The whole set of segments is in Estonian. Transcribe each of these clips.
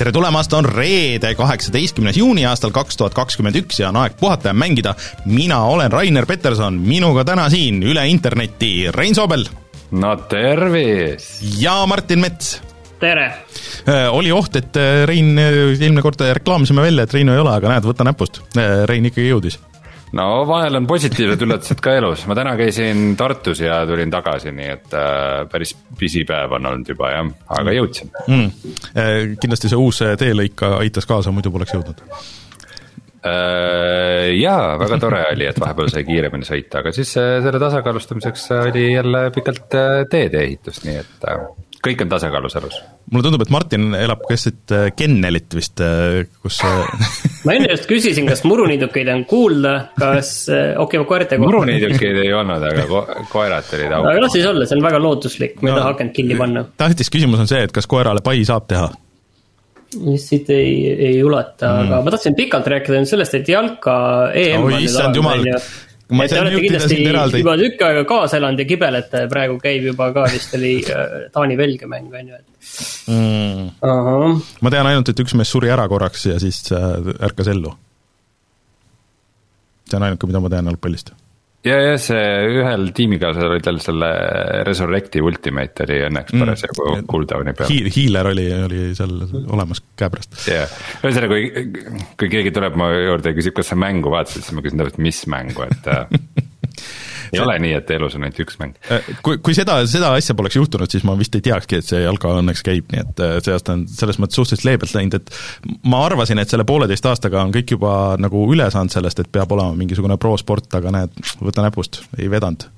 tere tulemast, on reede, kaheksateistkümnes juuni aastal kaks tuhat kakskümmend üks ja on aeg puhata ja mängida. mina olen Rainer Peterson, minuga täna siin üle interneti Rein Soobel. no tervis! ja Martin Mets. tere! Äh, oli oht, et äh, Rein, äh, eelmine kord reklaamisime välja, et Reinu ei ole, aga näed, võta näpust, Rein ikkagi jõudis no vahel on positiivsed üllatused ka elus, ma täna käisin Tartus ja tulin tagasi, nii et äh, päris pisipäev on olnud juba jah, aga jõudsin. Mm.. kindlasti see uus teelõik aitas kaasa, muidu poleks jõudnud. Äh,. jaa, väga tore oli, et vahepeal sai kiiremini sõita, aga siis äh, selle tasakaalustamiseks oli jälle pikalt äh, teede ehitus, nii et äh, kõik on tasakaalus elus. mulle tundub, et Martin elab keset äh, kennelit vist, äh, kus äh, ma enne just küsisin, kas muruniidukeid on kuulda, kas, okei okay,, koerte kohta. muruniidukeid ei olnud, aga ko koerad olid au. aga las siis olla, see on väga lootuslik, ma ei no, taha akent kinni panna. tähtis küsimus on see, et kas koerale pai saab teha? mis siit ei, ei ulata mm., aga ma tahtsin pikalt rääkida nüüd sellest, et jalka EM oi, issand jumal, ma ei saa juhtida sind eraldi. juba tükk aega kaasa elanud ja kibelete, praegu käib juba ka vist oli äh, Taani-Belgia mäng, on ju, et mm.. ma tean ainult, et üks mees suri ära korraks ja siis äh, ärkas ellu. see on ainuke, mida ma tean jalgpallist ja, ja see ühel tiimikaaslasel oli tal selle Resurrecti Ultimate oli õnneks mm. parasjagu mm. cooldown'i peal Hi. Healer oli, oli seal olemas käepärast. jah, ühesõnaga kui, kui keegi tuleb mu juurde ja küsib, kas sa mängu vaatasid, siis ma küsin täpselt, mis mängu, et äh, ei see... ole nii, et elus on ainult üks mäng. Äh, kui, kui seda, seda asja poleks juhtunud, siis ma vist ei teakski, et see jalka õnneks käib, nii et äh, see aasta on selles mõttes suhteliselt leebelt läinud, et ma arvasin, et selle pooleteist aastaga on kõik juba nagu üle saanud sellest, et peab olema mingisugune pro-sport, aga näed, võta näpust, ei vedanud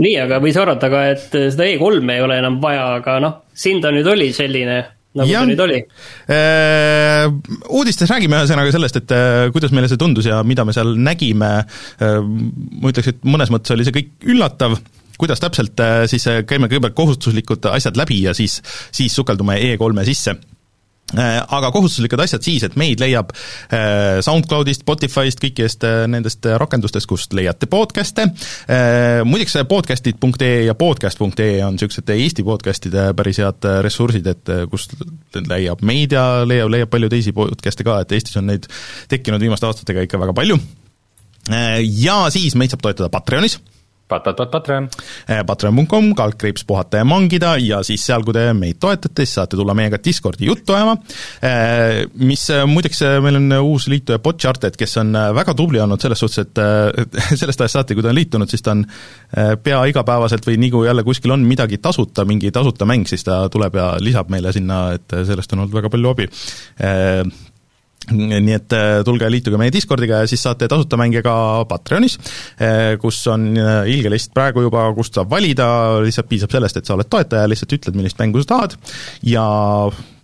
nii, aga võis arvata ka, et seda E3-e ei ole enam vaja, aga noh, siin ta nüüd oli selline nagu ja, ta nüüd oli äh,. Uudistes räägime ühesõnaga sellest, et äh, kuidas meile see tundus ja mida me seal nägime äh,, ma ütleks, et mõnes mõttes oli see kõik üllatav, kuidas täpselt siis käime kõigepealt kohustuslikud asjad läbi ja siis, siis sukeldume E3-e sisse aga kohustuslikud asjad siis, et meid leiab äh, SoundCloudist, Spotify'st, kõikidest äh, nendest rakendustest, kust leiate podcast'e, muideks podcast'id.ee ja podcast.ee on niisugused Eesti podcast'ide päris head ressursid, et kust leiab meid ja leiab, leiab palju teisi podcast'e ka, et Eestis on neid tekkinud viimaste aastatega ikka väga palju. Ja siis meid saab toetada Patreonis Patreon. Eh, Patreon.com, kaldkriips puhata ja mangida ja siis seal, kui te meid toetate, siis saate tulla meiega Discordi juttu ajama, eh, mis eh, muideks, meil on uus liituja Botcharted, kes on väga tubli olnud selles suhtes, et sellest ajast saati, kui ta on liitunud, siis ta on pea igapäevaselt või nii kui jälle kuskil on midagi tasuta, mingi tasuta mäng, siis ta tuleb ja lisab meile sinna, et sellest on olnud väga palju abi nii et äh, tulge liituge meie Discordiga ja siis saate tasuta mänge ka Patreonis, äh, kus on äh, ilge list praegu juba, kust saab valida, lihtsalt piisab sellest, et sa oled toetaja, lihtsalt ütled, millist mängu sa tahad ja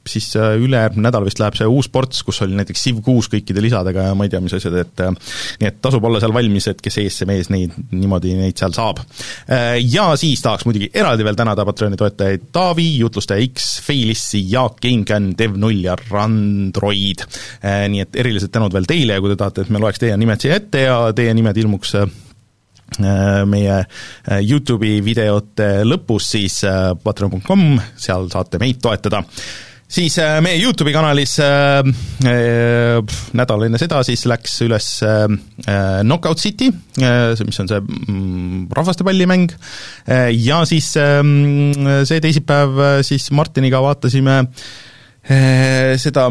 siis äh, ülejärgmine nädal vist läheb see uus ports, kus oli näiteks Civ kuus kõikide lisadega ja ma ei tea, mis asjad, et äh, nii et tasub olla seal valmis, et kes ees, see mees neid, niimoodi neid seal saab. Äh, ja siis tahaks muidugi eraldi veel tänada Patreoni toetajaid Taavi, Jutlustaja X, Feilissi, Jaak Eincan, Dev0 ja Randroid. Nii et erilised tänud veel teile ja kui te tahate, et me loeks teie nimed siia ette ja teie nimed ilmuks meie Youtube'i videote lõpus, siis patreon.com, seal saate meid toetada siis äh, meie YouTube'i kanalis äh, äh, nädal enne seda siis läks üles äh, äh Knockout City äh,, mis on see mm, rahvastepallimäng äh,, ja siis äh, see teisipäev äh, siis Martiniga vaatasime äh, seda,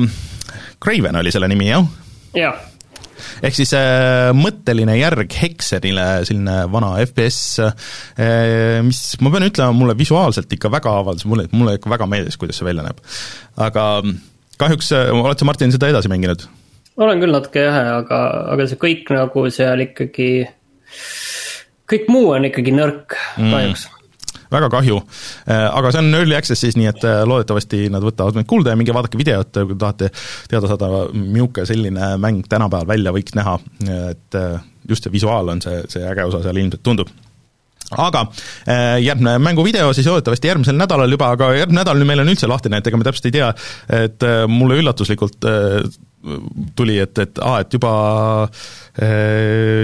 Craven oli selle nimi, jah? jah ehk siis äh, mõtteline järg Hexenile, selline vana FPS äh,, mis ma pean ütlema, mulle visuaalselt ikka väga avaldas, mulle, mulle ikka väga meeldis, kuidas see välja näeb. aga kahjuks, äh, oled sa, Martin, seda edasi mänginud? olen küll natuke jah, aga, aga see kõik nagu seal ikkagi, kõik muu on ikkagi nõrk mm. kahjuks mm väga kahju. Äh, aga see on early access siis, nii et äh, loodetavasti nad võtavad meid kuulda ja minge vaadake videot, kui tahate teada saada, milline selline mäng tänapäeval välja võiks näha, et äh, just see visuaal on see, see äge osa seal ilmselt tundub. Aga järgmine mänguvideo siis loodetavasti järgmisel nädalal juba, aga järgmine nädal meil on üldse lahtine, et ega me täpselt ei tea, et mulle üllatuslikult tuli, et, et aa, et juba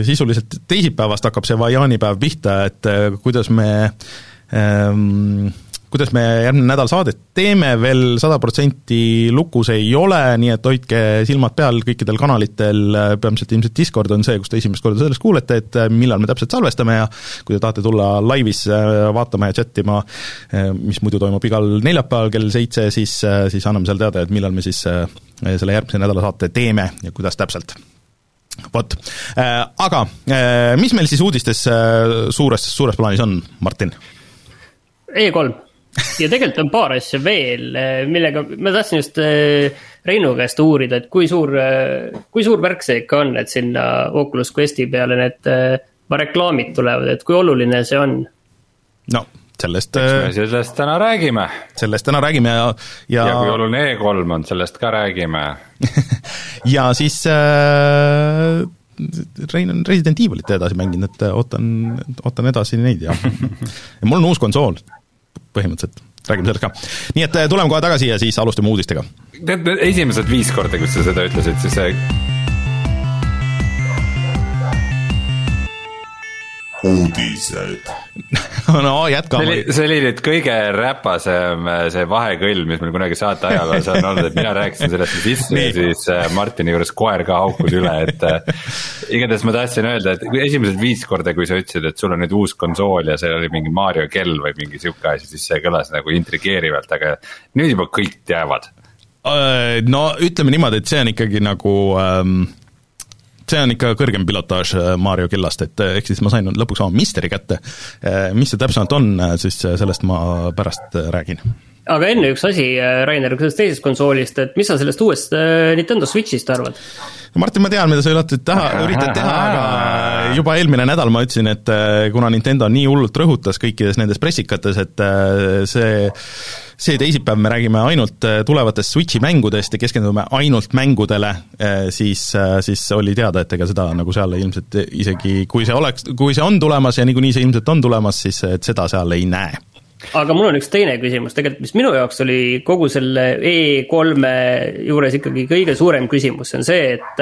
sisuliselt teisipäevast hakkab see jaanipäev pihta, et kuidas me äh, kuidas me järgmine nädal saadet teeme, veel sada protsenti lukus ei ole, nii et hoidke silmad peal kõikidel kanalitel, peamiselt ilmselt Discord on see, kus te esimest korda sellest kuulete, et millal me täpselt salvestame ja kui te tahate tulla laivis vaatama ja chat ima, mis muidu toimub igal neljapäeval kell seitse, siis, siis anname seal teada, et millal me siis selle järgmise nädala saate teeme ja kuidas täpselt. Vot, aga mis meil siis uudistes suures, suures plaanis on, Martin? E3 ja tegelikult on paar asja veel, millega ma tahtsin just eh, Reinu käest uurida, et kui suur, eh, kui suur värk see ikka on, et sinna Oculus Questi peale need eh, reklaamid tulevad, et kui oluline see on? no sellest. eks me sellest täna räägime. sellest täna räägime ja, ja. ja kui oluline E3 on, sellest ka räägime ja siis äh, Rein on Resident Evilit edasi mänginud, et ootan, ootan edasi neid ja, ja mul on uus konsool põhimõtteliselt, räägime sellest ka. nii et äh, tuleme kohe tagasi ja siis alustame uudistega. tead, esimesed viis korda, kus sa seda ütlesid, siis uudised no jätkame. see oli, see oli nüüd kõige räpasem see vahekõll, mis meil kunagi saate ajaloos on olnud, et mina rääkisin sellest sisse ja siis äh, Martini juures koer ka haukus üle, et äh, igatahes ma tahtsin öelda, et esimesed viis korda, kui sa ütlesid, et sul on nüüd uus konsool ja seal oli mingi Mario kell või mingi sihuke asi, siis see kõlas nagu intrigeerivalt, aga nüüd juba kõik teavad. Äh, no ütleme niimoodi, et see on ikkagi nagu ähm see on ikka kõrgem pilotaaž äh, Mario kellast, et äh, ehk siis ma sain lõpuks oma Misteri kätte. Äh, mis see täpsemalt on, siis sellest ma pärast räägin. aga enne üks asi, Rainer, sellest teisest konsoolist, et mis sa sellest uuest Nintendo Switch'ist arvad? Martin, ma tean, mida sa üritad teha, üritad teha, aga juba eelmine nädal ma ütlesin, et kuna Nintendo nii hullult rõhutas kõikides nendes pressikates, et see see teisipäev me räägime ainult äh, tulevatest Switchi mängudest ja keskendume ainult mängudele, äh, siis, äh, siis oli teada, et ega seda nagu seal ilmselt isegi, kui see oleks, kui see on tulemas ja niikuinii see ilmselt on tulemas, siis et seda seal ei näe. Aga mul on üks teine küsimus. Tegelikult, mis minu jaoks oli kogu selle E3-e juures ikkagi kõige suurem küsimus, on see, et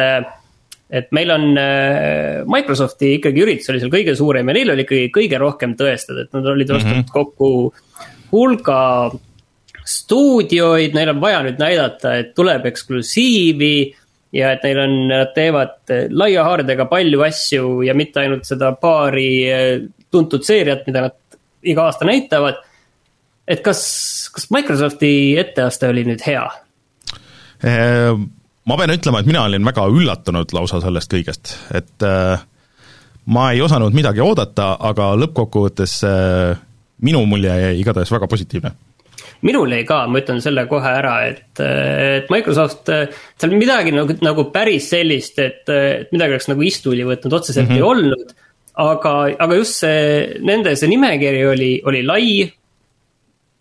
et meil on Microsofti ikkagi üritus oli seal kõige suurem ja neil oli ikkagi kõige rohkem tõestada, et nad olid ostnud mm -hmm. kokku hulga stuudioid, neil on vaja nüüd näidata, et tuleb eksklusiivi ja et neil on, nad teevad laia haardega palju asju ja mitte ainult seda paari eh, tuntud seeriat, mida nad iga aasta näitavad. et kas, kas Microsofti etteaste oli nüüd hea? Eh, ma pean ütlema, et mina olin väga üllatunud lausa sellest kõigest, et äh, ma ei osanud midagi oodata, aga lõppkokkuvõttes äh, minu mulje jäi igatahes väga positiivne minul jäi ka, ma ütlen selle kohe ära, et, et Microsoft, seal midagi nagu, nagu päris sellist, et, et midagi oleks nagu istuli võtnud, otseselt mm -hmm. ei olnud. aga, aga just see, nende see nimekiri oli, oli lai,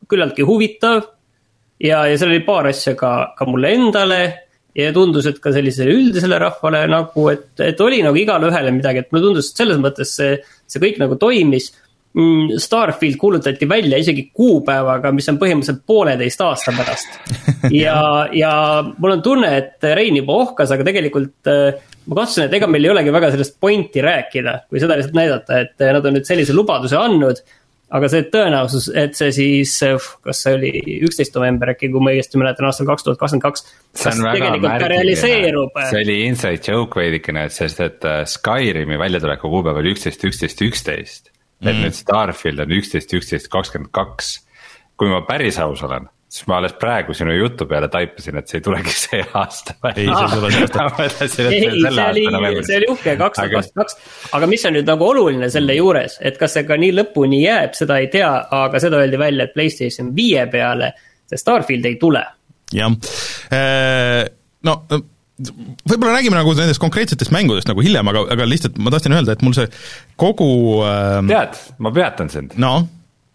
küllaltki huvitav. ja, ja seal oli paar asja ka, ka mulle endale ja tundus, et ka sellisele üldisele rahvale nagu, et, et oli nagu igale ühele midagi, et mulle tundus, et selles mõttes see, see kõik nagu toimis Starfield kuulutati välja isegi kuupäevaga, mis on põhimõtteliselt pooleteist aasta pärast. ja, ja mul on tunne, et Rein juba ohkas, aga tegelikult äh, ma kahtlusin, et ega meil ei olegi väga sellest pointi rääkida, kui seda lihtsalt näidata, et äh, nad on nüüd sellise lubaduse andnud. aga see tõenäosus, et see siis, äh, kas see oli üksteist november äkki, kui ma õigesti mäletan, aastal kaks tuhat kakskümmend kaks. kas tegelikult ka realiseerub? see oli inside joke veidikene, sest et Skyrimi väljatuleku kuupäev oli üksteist, üksteist, üksteist et mm. nüüd Starfield on üksteist, üksteist, kakskümmend kaks. kui ma päris aus olen, siis ma alles praegu sinu jutu peale taipasin, et see ei tulegi see aasta. ei, see ei tule see aasta. ei, see oli, see oli uhke, kaks tuhat kakskümmend kaks. aga mis on nüüd nagu oluline selle juures, et kas see ka nii lõpuni jääb, seda ei tea, aga seda öeldi välja, et Playstation viie peale see Starfield ei tule. jah, äh, no võib-olla räägime nagu nendest konkreetsetest mängudest nagu hiljem, aga, aga lihtsalt ma tahtsin öelda, et mul see kogu äh... tead, ma peatan sind no?.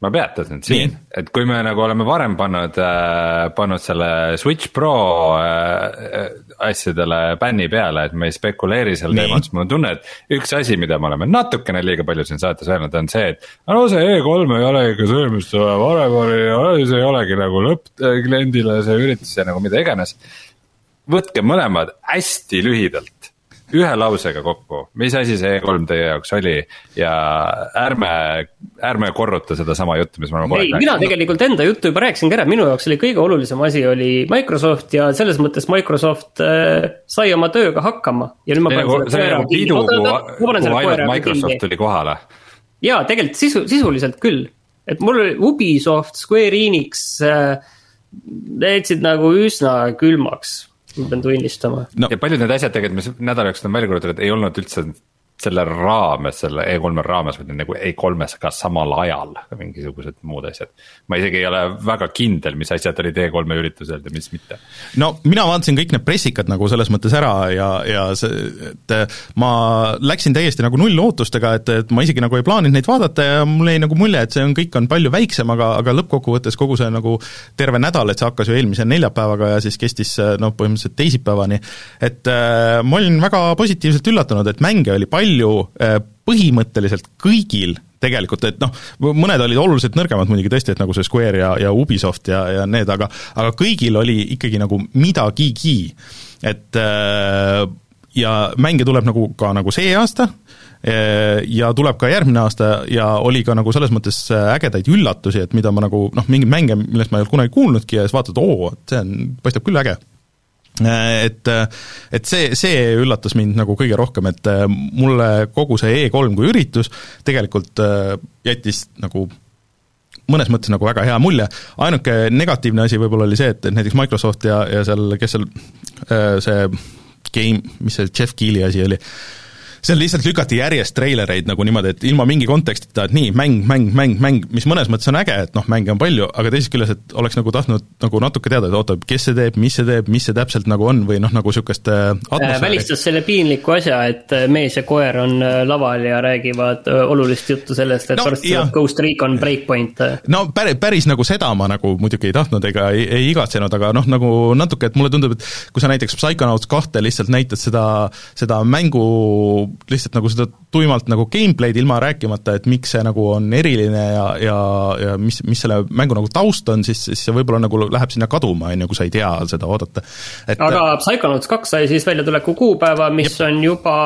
ma peatan sind siin, et kui me nagu oleme varem pannud äh,, pannud selle Switch Pro äh, asjadele bänni peale, et me ei spekuleeri seal teemal, siis mul on tunne, et üks asi, mida me oleme natukene liiga palju siin saates öelnud, on see, et no see E3 ei ole ikka see, mis varem oli, see ei olegi nagu lõppkliendile see üritus ja nagu mida iganes võtke mõlemad hästi lühidalt. ühe lausega kokku, mis asi see E3 teie jaoks oli ja ärme, ärme korruta sedasama juttu, mis me oleme kogu aeg rääkinud. mina tegelikult enda juttu juba rääkisin ära, minu jaoks oli kõige olulisem asi oli Microsoft ja selles mõttes Microsoft äh, sai oma tööga hakkama. ja nüüd ma panen selle koera kinni. kui ainult Microsoft tuli kohale. jaa, tegelikult sisu, sisuliselt küll, et mul oli Ubisoft, Square Enix äh, jätsid nagu üsna külmaks ma pean tunnistama. No.. ja paljud need asjad tegelikult, mis nädala jooksul on välja kuulutatud, ei olnud üldse selle raames, selle E3-e raames, vaid nagu E3-s ka samal ajal mingisugused muud asjad. ma isegi ei ole väga kindel, mis asjad olid E3-e üritusel ja mis mitte. no mina vaatasin kõik need pressikad nagu selles mõttes ära ja, ja see, et ma läksin täiesti nagu nullootustega, et, et ma isegi nagu ei plaaninud neid vaadata ja mul jäi nagu mulje, et see on, kõik on palju väiksem, aga, aga lõppkokkuvõttes kogu see nagu terve nädal, et see hakkas ju eelmise neljapäevaga ja siis kestis noh, põhimõtteliselt teisipäevani, et äh, ma olin väga positiivselt üllatunud, et mänge oli palju, palju äh, põhimõtteliselt kõigil tegelikult, et noh, mõned olid oluliselt nõrgemad muidugi tõesti, et nagu see Square ja, ja Ubisoft ja, ja need, aga aga kõigil oli ikkagi nagu midagigi. et äh, ja mänge tuleb nagu ka nagu see aasta, äh, ja tuleb ka järgmine aasta ja oli ka nagu selles mõttes ägedaid üllatusi, et mida ma nagu noh, mingeid mänge, millest ma ei olnud kunagi kuulnudki ja siis vaatad, oo, et see on, paistab küll äge et, et see, see üllatas mind nagu kõige rohkem, et äh, mulle kogu see E3 kui üritus tegelikult äh, jättis nagu mõnes mõttes nagu väga hea mulje, ainuke negatiivne asi võib-olla oli see, et, et näiteks Microsoft ja, ja seal, kes seal äh, see game, mis see Jeff Keeli asi oli, seal lihtsalt lükati järjest treilereid nagu niimoodi, et ilma mingi kontekstita, et nii, mäng, mäng, mäng, mäng, mis mõnes mõttes on äge, et noh, mänge on palju, aga teisest küljest, et oleks nagu tahtnud nagu natuke teada, et oota, kes see teeb, mis see teeb, mis see täpselt nagu on või noh, nagu niisugust äh, atmosfääri. välistas selle piinliku asja, et äh, mees ja koer on äh, laval ja räägivad olulist juttu sellest, et no, pärast tuleb Ghost Recon Breakpoint. no päris, päris nagu seda ma nagu muidugi ei tahtnud ega ei, ei igatsenud, aga noh, nagu natuke, et mulle tundub, et kui sa näiteks Psychonauts kahte lihtsalt näitad seda, seda mängu lihtsalt nagu seda tuimalt nagu gameplay'd ilma rääkimata, et miks see nagu on eriline ja, ja, ja mis, mis selle mängu nagu taust on, siis, siis see võib-olla nagu läheb sinna kaduma, on ju, kui sa ei tea seda oodata. aga Psychonauts kaks sai siis väljatuleku kuupäeva, mis jep. on juba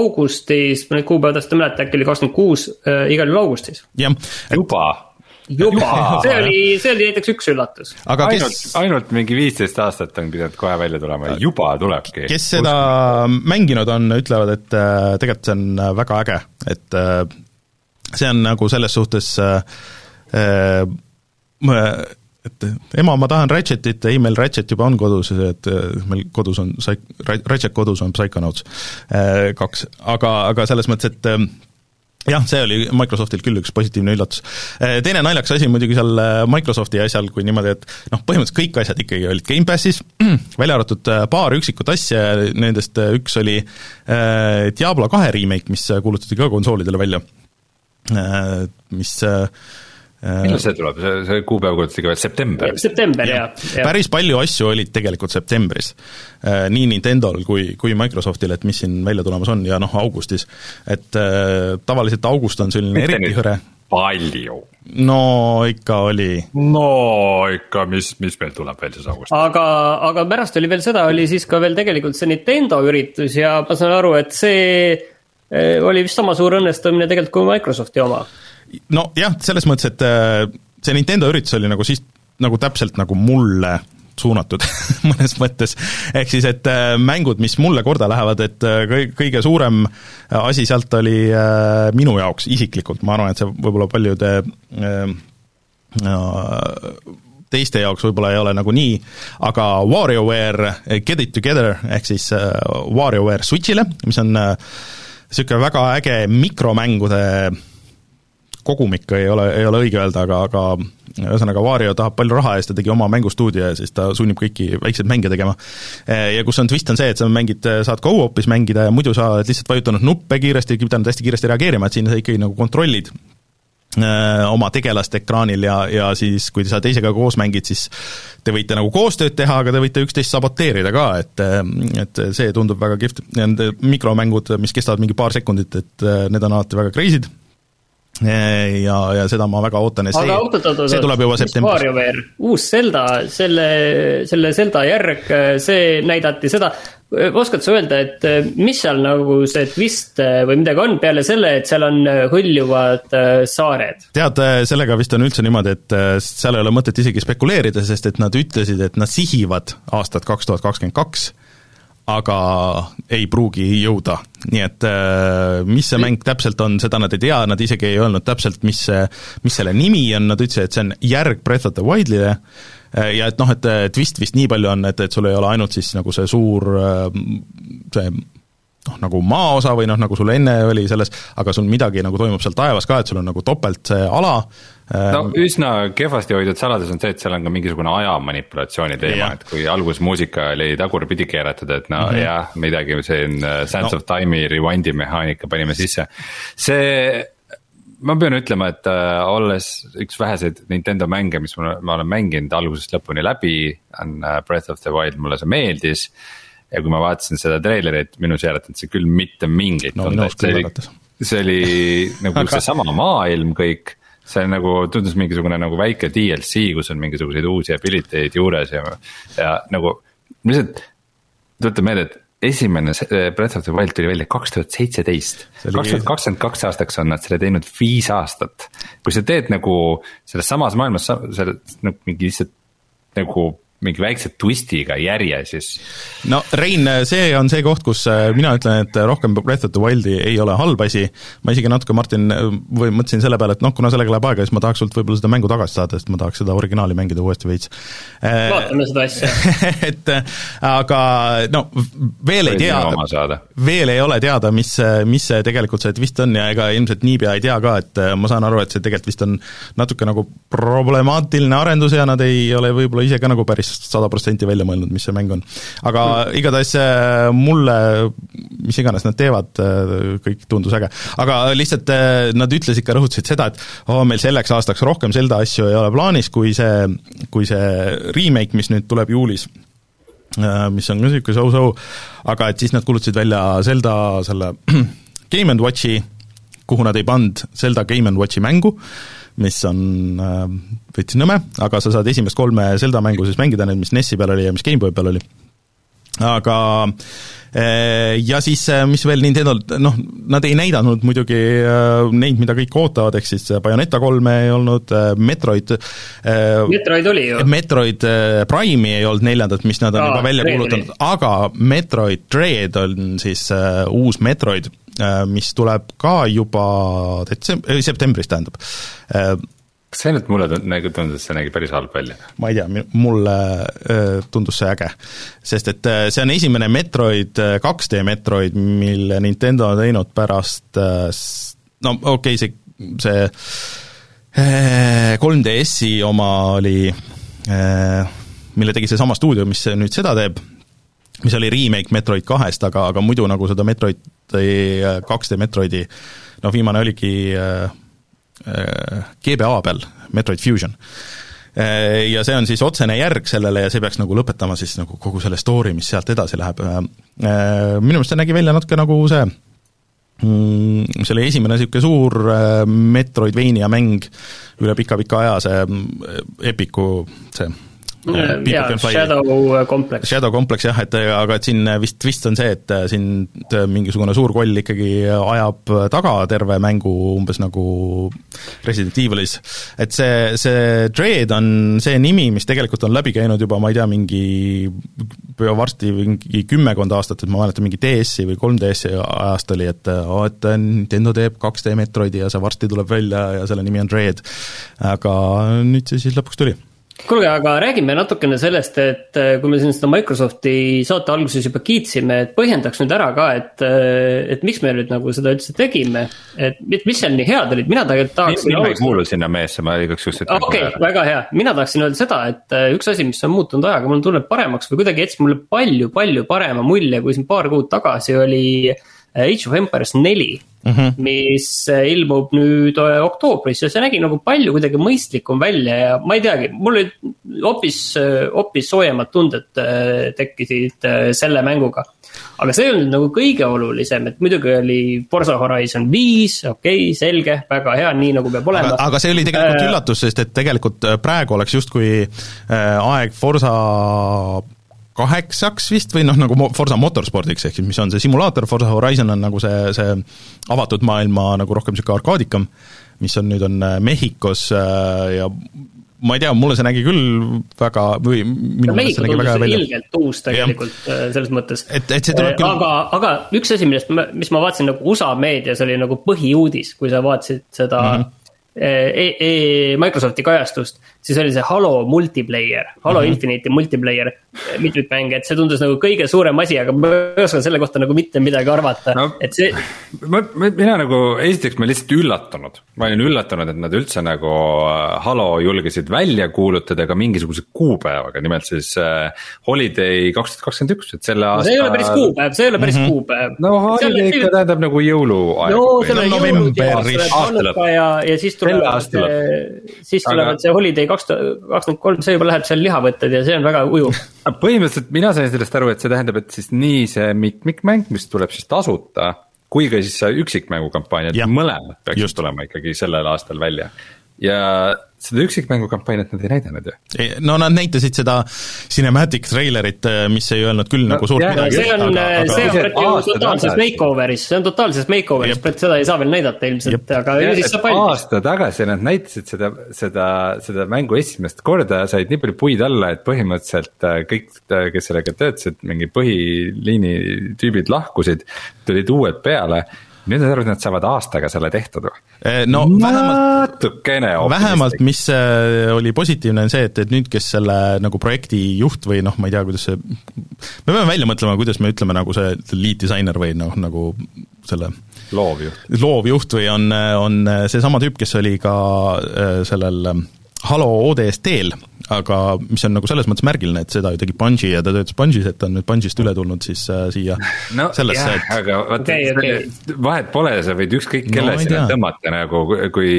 augustis, ma nüüd kuupäeva täpselt ei mäleta, äkki oli kakskümmend kuus, äh, igal juhul augustis. jah. juba juba, see oli, see oli näiteks üks üllatus. aga kes ainult, ainult mingi viisteist aastat on pidanud kohe välja tulema, juba tulebki. kes seda Usk. mänginud on, ütlevad, et äh, tegelikult see on äh, väga äge, et äh, see on nagu selles suhtes et ema, ma tahan Ratchetit, ei meil Ratchet juba on kodus, et meil kodus on, Ratchet kodus on Psychonauts kaks, aga, aga selles mõttes, et jah, see oli Microsoftilt küll üks positiivne üllatus. Eh, teine naljakas asi muidugi seal eh, Microsofti asjal, kui niimoodi, et noh, põhimõtteliselt kõik asjad ikkagi olid Gamepassis, välja arvatud eh, paar üksikut asja, nendest üks oli Diablo kahe remake, mis kuulutati ka konsoolidele välja, mis Äh, millal see tuleb, see, see kuupäev kuulutati ka veel september? september, jaa ja.. päris palju asju olid tegelikult septembris, äh, nii Nintendo'l kui, kui Microsoftil, et mis siin välja tulemas on ja noh, augustis. et äh, tavaliselt august on selline Mitte eriti hõre. palju? no ikka oli. no ikka, mis, mis meil tuleb veel siis augustis? aga, aga pärast oli veel seda, oli siis ka veel tegelikult see Nintendo üritus ja ma saan aru, et see oli vist sama suur õnnestumine tegelikult kui Microsofti oma nojah, selles mõttes, et äh, see Nintendo üritus oli nagu siis nagu täpselt nagu mulle suunatud mõnes mõttes. ehk siis, et äh, mängud, mis mulle korda lähevad, et äh, kõi-, kõige suurem asi sealt oli minu jaoks isiklikult, ma arvan, et see võib-olla paljude teiste jaoks võib-olla ei ole nagu nii, aga WarioWare Get It Together ehk siis WarioWare Switch'ile, mis on niisugune väga äge mikromängude kogumik ei ole, ei ole õige öelda, aga, aga ühesõnaga, Vario tahab palju raha ja tegi oma mängustuudio ja siis ta sunnib kõiki väikseid mänge tegema. Ja kus on twist, on see, et sa mängid, saad go-op'is mängida ja muidu sa oled lihtsalt vajutanud nuppe kiiresti, pidanud hästi kiiresti reageerima, et siin sa ikkagi nagu kontrollid äh, oma tegelast ekraanil ja, ja siis, kui sa teisega koos mängid, siis te võite nagu koostööd teha, aga te võite üksteist saboteerida ka, et et see tundub väga kihvt. Need mikromängud, mis kestavad mingi paar sekundit, et need on alati väga crazy'd ja, ja seda ma väga ootan ja see, see tuleb juba septembris. uus Zelda, selle, selle Zelda järg, see näidati seda, oskad sa öelda, et äh, mis seal nagu see twist äh, või midagi on peale selle, et seal on hõljuvad saared? tead, sellega vist on üldse niimoodi, et seal ei ole mõtet isegi spekuleerida, sest et nad ütlesid, et nad sihivad aastat kaks tuhat kakskümmend kaks, aga ei pruugi jõuda, nii et mis see mäng täpselt on, seda nad ei tea, nad isegi ei öelnud täpselt, mis see, mis selle nimi on, nad ütlesid, et see on järg Breath of the Wildile, Äh, ja et noh, et twist vist nii palju on, et, et sul ei ole ainult siis nagu see suur äh, see noh, nagu maaosa või noh, nagu sul enne oli selles, aga sul midagi nagu toimub seal taevas ka, et sul on nagu topelt see ala. Äh, no üsna kehvasti hoitud saladus on see, et seal on ka mingisugune aja manipulatsiooni teema, et kui alguses muusika oli tagurpidi keeratud, et no mm -hmm. jah, midagi siin Sands no. of Time'i rewind'i mehaanika panime sisse. see ma pean ütlema, et äh, olles üks väheseid Nintendo mänge, mis ma, ma olen mänginud algusest lõpuni läbi, on äh, Breath of the Wild, mulle see meeldis. Ja kui ma vaatasin seda treilerit, minus ei äratanud see küll mitte mingit no, tunde, et see oli, see oli nagu Aga... seesama maailm kõik see nagu tundus mingisugune nagu väike DLC, kus on mingisuguseid uusi ability eid juures ja, ja nagu lihtsalt tuletan meelde, et esimene eh, Breath of the Wild tuli välja kaks tuhat seitseteist. kaks tuhat kakskümmend kaks aastaks on nad selle teinud viis aastat. kui sa teed nagu selles samas maailmas, selle nagu mingi lihtsalt nagu mingi väikse twistiga järje siis. no Rein, see on see koht, kus äh, mina ütlen, et rohkem Breath of the Wildi ei ole halb asi, ma isegi natuke, Martin, või mõtlesin selle peale, et noh, kuna sellega läheb aega, siis ma tahaks sult võib-olla seda mängu tagasi saada, sest ma tahaks seda originaali mängida uuesti veits. Äh, vaatame seda asja et aga no veel ei tea, veel ei ole teada, mis, mis see tegelikult see twist on ja ega ilmselt niipea ei tea ka, et äh, ma saan aru, et see tegelikult vist on natuke nagu problemaatiline arendus ja nad ei ole võib-olla ise ka nagu päris sada protsenti välja mõelnud, mis see mäng on. aga igatahes äh, mulle, mis iganes nad teevad, äh, kõik tundus äge. aga lihtsalt äh, nad ütlesid ka, rõhutasid seda, et oo oh,, meil selleks aastaks rohkem Zelda asju ei ole plaanis, kui see, kui see remake, mis nüüd tuleb juulis mis on ka niisugune so-so, aga et siis nad kuulutasid välja Zelda selle Game and Watchi, kuhu nad ei pannud Zelda Game and Watchi mängu, mis on äh, veits nõme, aga sa saad esimest kolme Zelda mängu siis mängida, need, mis NES-i peal oli ja mis GameBoy peal oli. aga äh, ja siis, äh, mis veel Nintendo, noh, nad ei näidanud muidugi neid, mida kõik ootavad, ehk siis Bayoneta kolme ei olnud, Metroid Metroid oli ju. Metroid Prime'i ei olnud neljandat, mis nad on Aa, juba välja kuulutanud, aga Metroid Dread on siis uus Metroid Äh, mis tuleb ka juba äh, septembris, tähendab. Äh, kas see ainult mulle nagu tundus, see nägi päris halb välja? ma ei tea, mulle tundus see äge. sest et see on esimene Metroid, 2D Metroid, mille Nintendo on teinud pärast no okei okay,, see, see 3DS-i oma oli, mille tegi seesama stuudio, mis nüüd seda teeb, mis oli remake Metroid kahest, aga, aga muidu nagu seda Metroid 2D Metroidi noh, viimane oligi äh, äh, GBA peal, Metroid Fusion äh,. Ja see on siis otsene järg sellele ja see peaks nagu lõpetama siis nagu kogu selle story, mis sealt edasi läheb äh,. Minu meelest see nägi välja natuke nagu see mm, see oli esimene niisugune suur äh, Metroidvania mäng üle pika-pika aja, see äh, Epiku see jaa, Shadow Complex. Shadow Complex jah, et aga et siin vist twist on see, et siin mingisugune suur koll ikkagi ajab taga terve mängu, umbes nagu Resident Evilis. et see, see Dread on see nimi, mis tegelikult on läbi käinud juba, ma ei tea, mingi varsti mingi kümmekond aastat, et ma mäletan, mingi DS-i või 3DS-i ajast oli, et oo, et Nintendo teeb 2D Metroidi ja see varsti tuleb välja ja selle nimi on Dread. aga nüüd see siis lõpuks tuli kuulge, aga räägime natukene sellest, et äh, kui me siin seda Microsofti saate alguses juba kiitsime, et põhjendaks nüüd ära ka, et, äh, et miks me nüüd nagu seda üldse tegime. et mis seal nii head olid, mina tegelikult tahaksin. mina ei kuulu sinna meesse, ma igaks juhuks ütlen. okei okay,, väga hea, mina tahaksin öelda seda, et äh, üks asi, mis on muutunud ajaga, mul tunneb paremaks või kuidagi jättis mulle palju-palju parema mulje, kui siin paar kuud tagasi oli Age of Empires neli mm, -hmm. mis äh, ilmub nüüd äh, oktoobris ja see nägi nagu palju kuidagi mõistlikum välja ja ma ei teagi, mul olid hoopis, äh, hoopis soojemad tunded tekkisid selle mänguga. aga see ei olnud nagu kõige olulisem, et muidugi oli Forza Horizon viis, okei okay,, selge, väga hea, nii nagu peab olema. aga see oli tegelikult äh, üllatus, sest et tegelikult praegu oleks justkui aeg Forza kaheksaks vist või noh, nagu Forsa Motorspordiks, ehk siis mis on see simulaator, Forsa Horizon on nagu see, see avatud maailma nagu rohkem niisugune arkaadikam, mis on nüüd, on äh, Mehhikos äh, ja ma ei tea, mulle see nägi küll väga või minu meelest see nägi väga hea välja. ilgelt uus tegelikult äh, selles mõttes. et, et see tuleb küll aga, aga üks asi, millest ma, mis ma vaatasin nagu USA meedias oli nagu põhiuudis, kui sa vaatasid seda mm -hmm. e e Microsofti kajastust, siis oli see Halo multiplayer, Halo mm -hmm. Infinite'i multiplayer eh, mitmikmäng, et see tundus nagu kõige suurem asi, aga ma ei oska selle kohta nagu mitte midagi arvata No. no., et see, ma, ma, mina nagu esiteks ma lihtsalt üllatunud, ma olin üllatunud, et nad üldse nagu äh, Halo julgesid välja kuulutada ka mingisuguse kuupäevaga, nimelt siis äh, Holiday kaks tuhat kakskümmend üks, et selle aasta. see ei ole päris kuupäev, see ei ole päris mm -hmm. kuupäev. no Holiday ikka tähendab nagu jõuluaeg no seal on No jõulud ja ja, ja siis tulevad lõpp., siis tulevad see Holiday kaks tuhat kakskümmend kolm, see juba läheb seal lihavõtted ja see on väga ujuv. põhimõtteliselt mina sain sellest aru, et see tähendab, et siis nii see mitmikmäng, mis tuleb siis tasuta, kui ka siis see üksikmängukampaania, et mõlemad peaksid Just. tulema ikkagi sellel aastal välja. Ja seda üksikmängukampaaniat nad ei näidanud ju. no nad näitasid seda cinematic trailerit, mis ei öelnud küll No nagu suurt jah, midagi. see on, see on see ju aasta totaalses makeover'is, see on totaalses makeover'is, seda ei saa veel näidata ilmselt, aga ju siis saab valmis. aasta tagasi nad näitasid seda, seda, seda mängu esimest korda, said nii palju puid alla, et põhimõtteliselt äh, kõik, kes sellega töötasid, mingi põhiliini tüübid lahkusid, tulid uued peale. Nüüd nad arvavad, et nad saavad aastaga selle tehtud või? Eh, no vähemalt natukene. vähemalt, mis äh, oli positiivne, on see, et, et nüüd, kes selle nagu projekti juht või noh, ma ei tea, kuidas see, me peame välja mõtlema, kuidas me ütleme nagu see lead disainer või noh, nagu selle loovjuht. loovjuht või on, on seesama tüüp, kes oli ka äh, sellel ähm, Halo ODST-l, aga mis on nagu selles mõttes märgiline, et seda ju tegi Bungi ja ta töötas Bungis, et ta on nüüd Bungist üle tulnud siis äh, siia no sellesse, et aga vaata okei. okay,, vahet pole, sa võid ükskõik No kelle ei sinna tõmmata nagu, kui,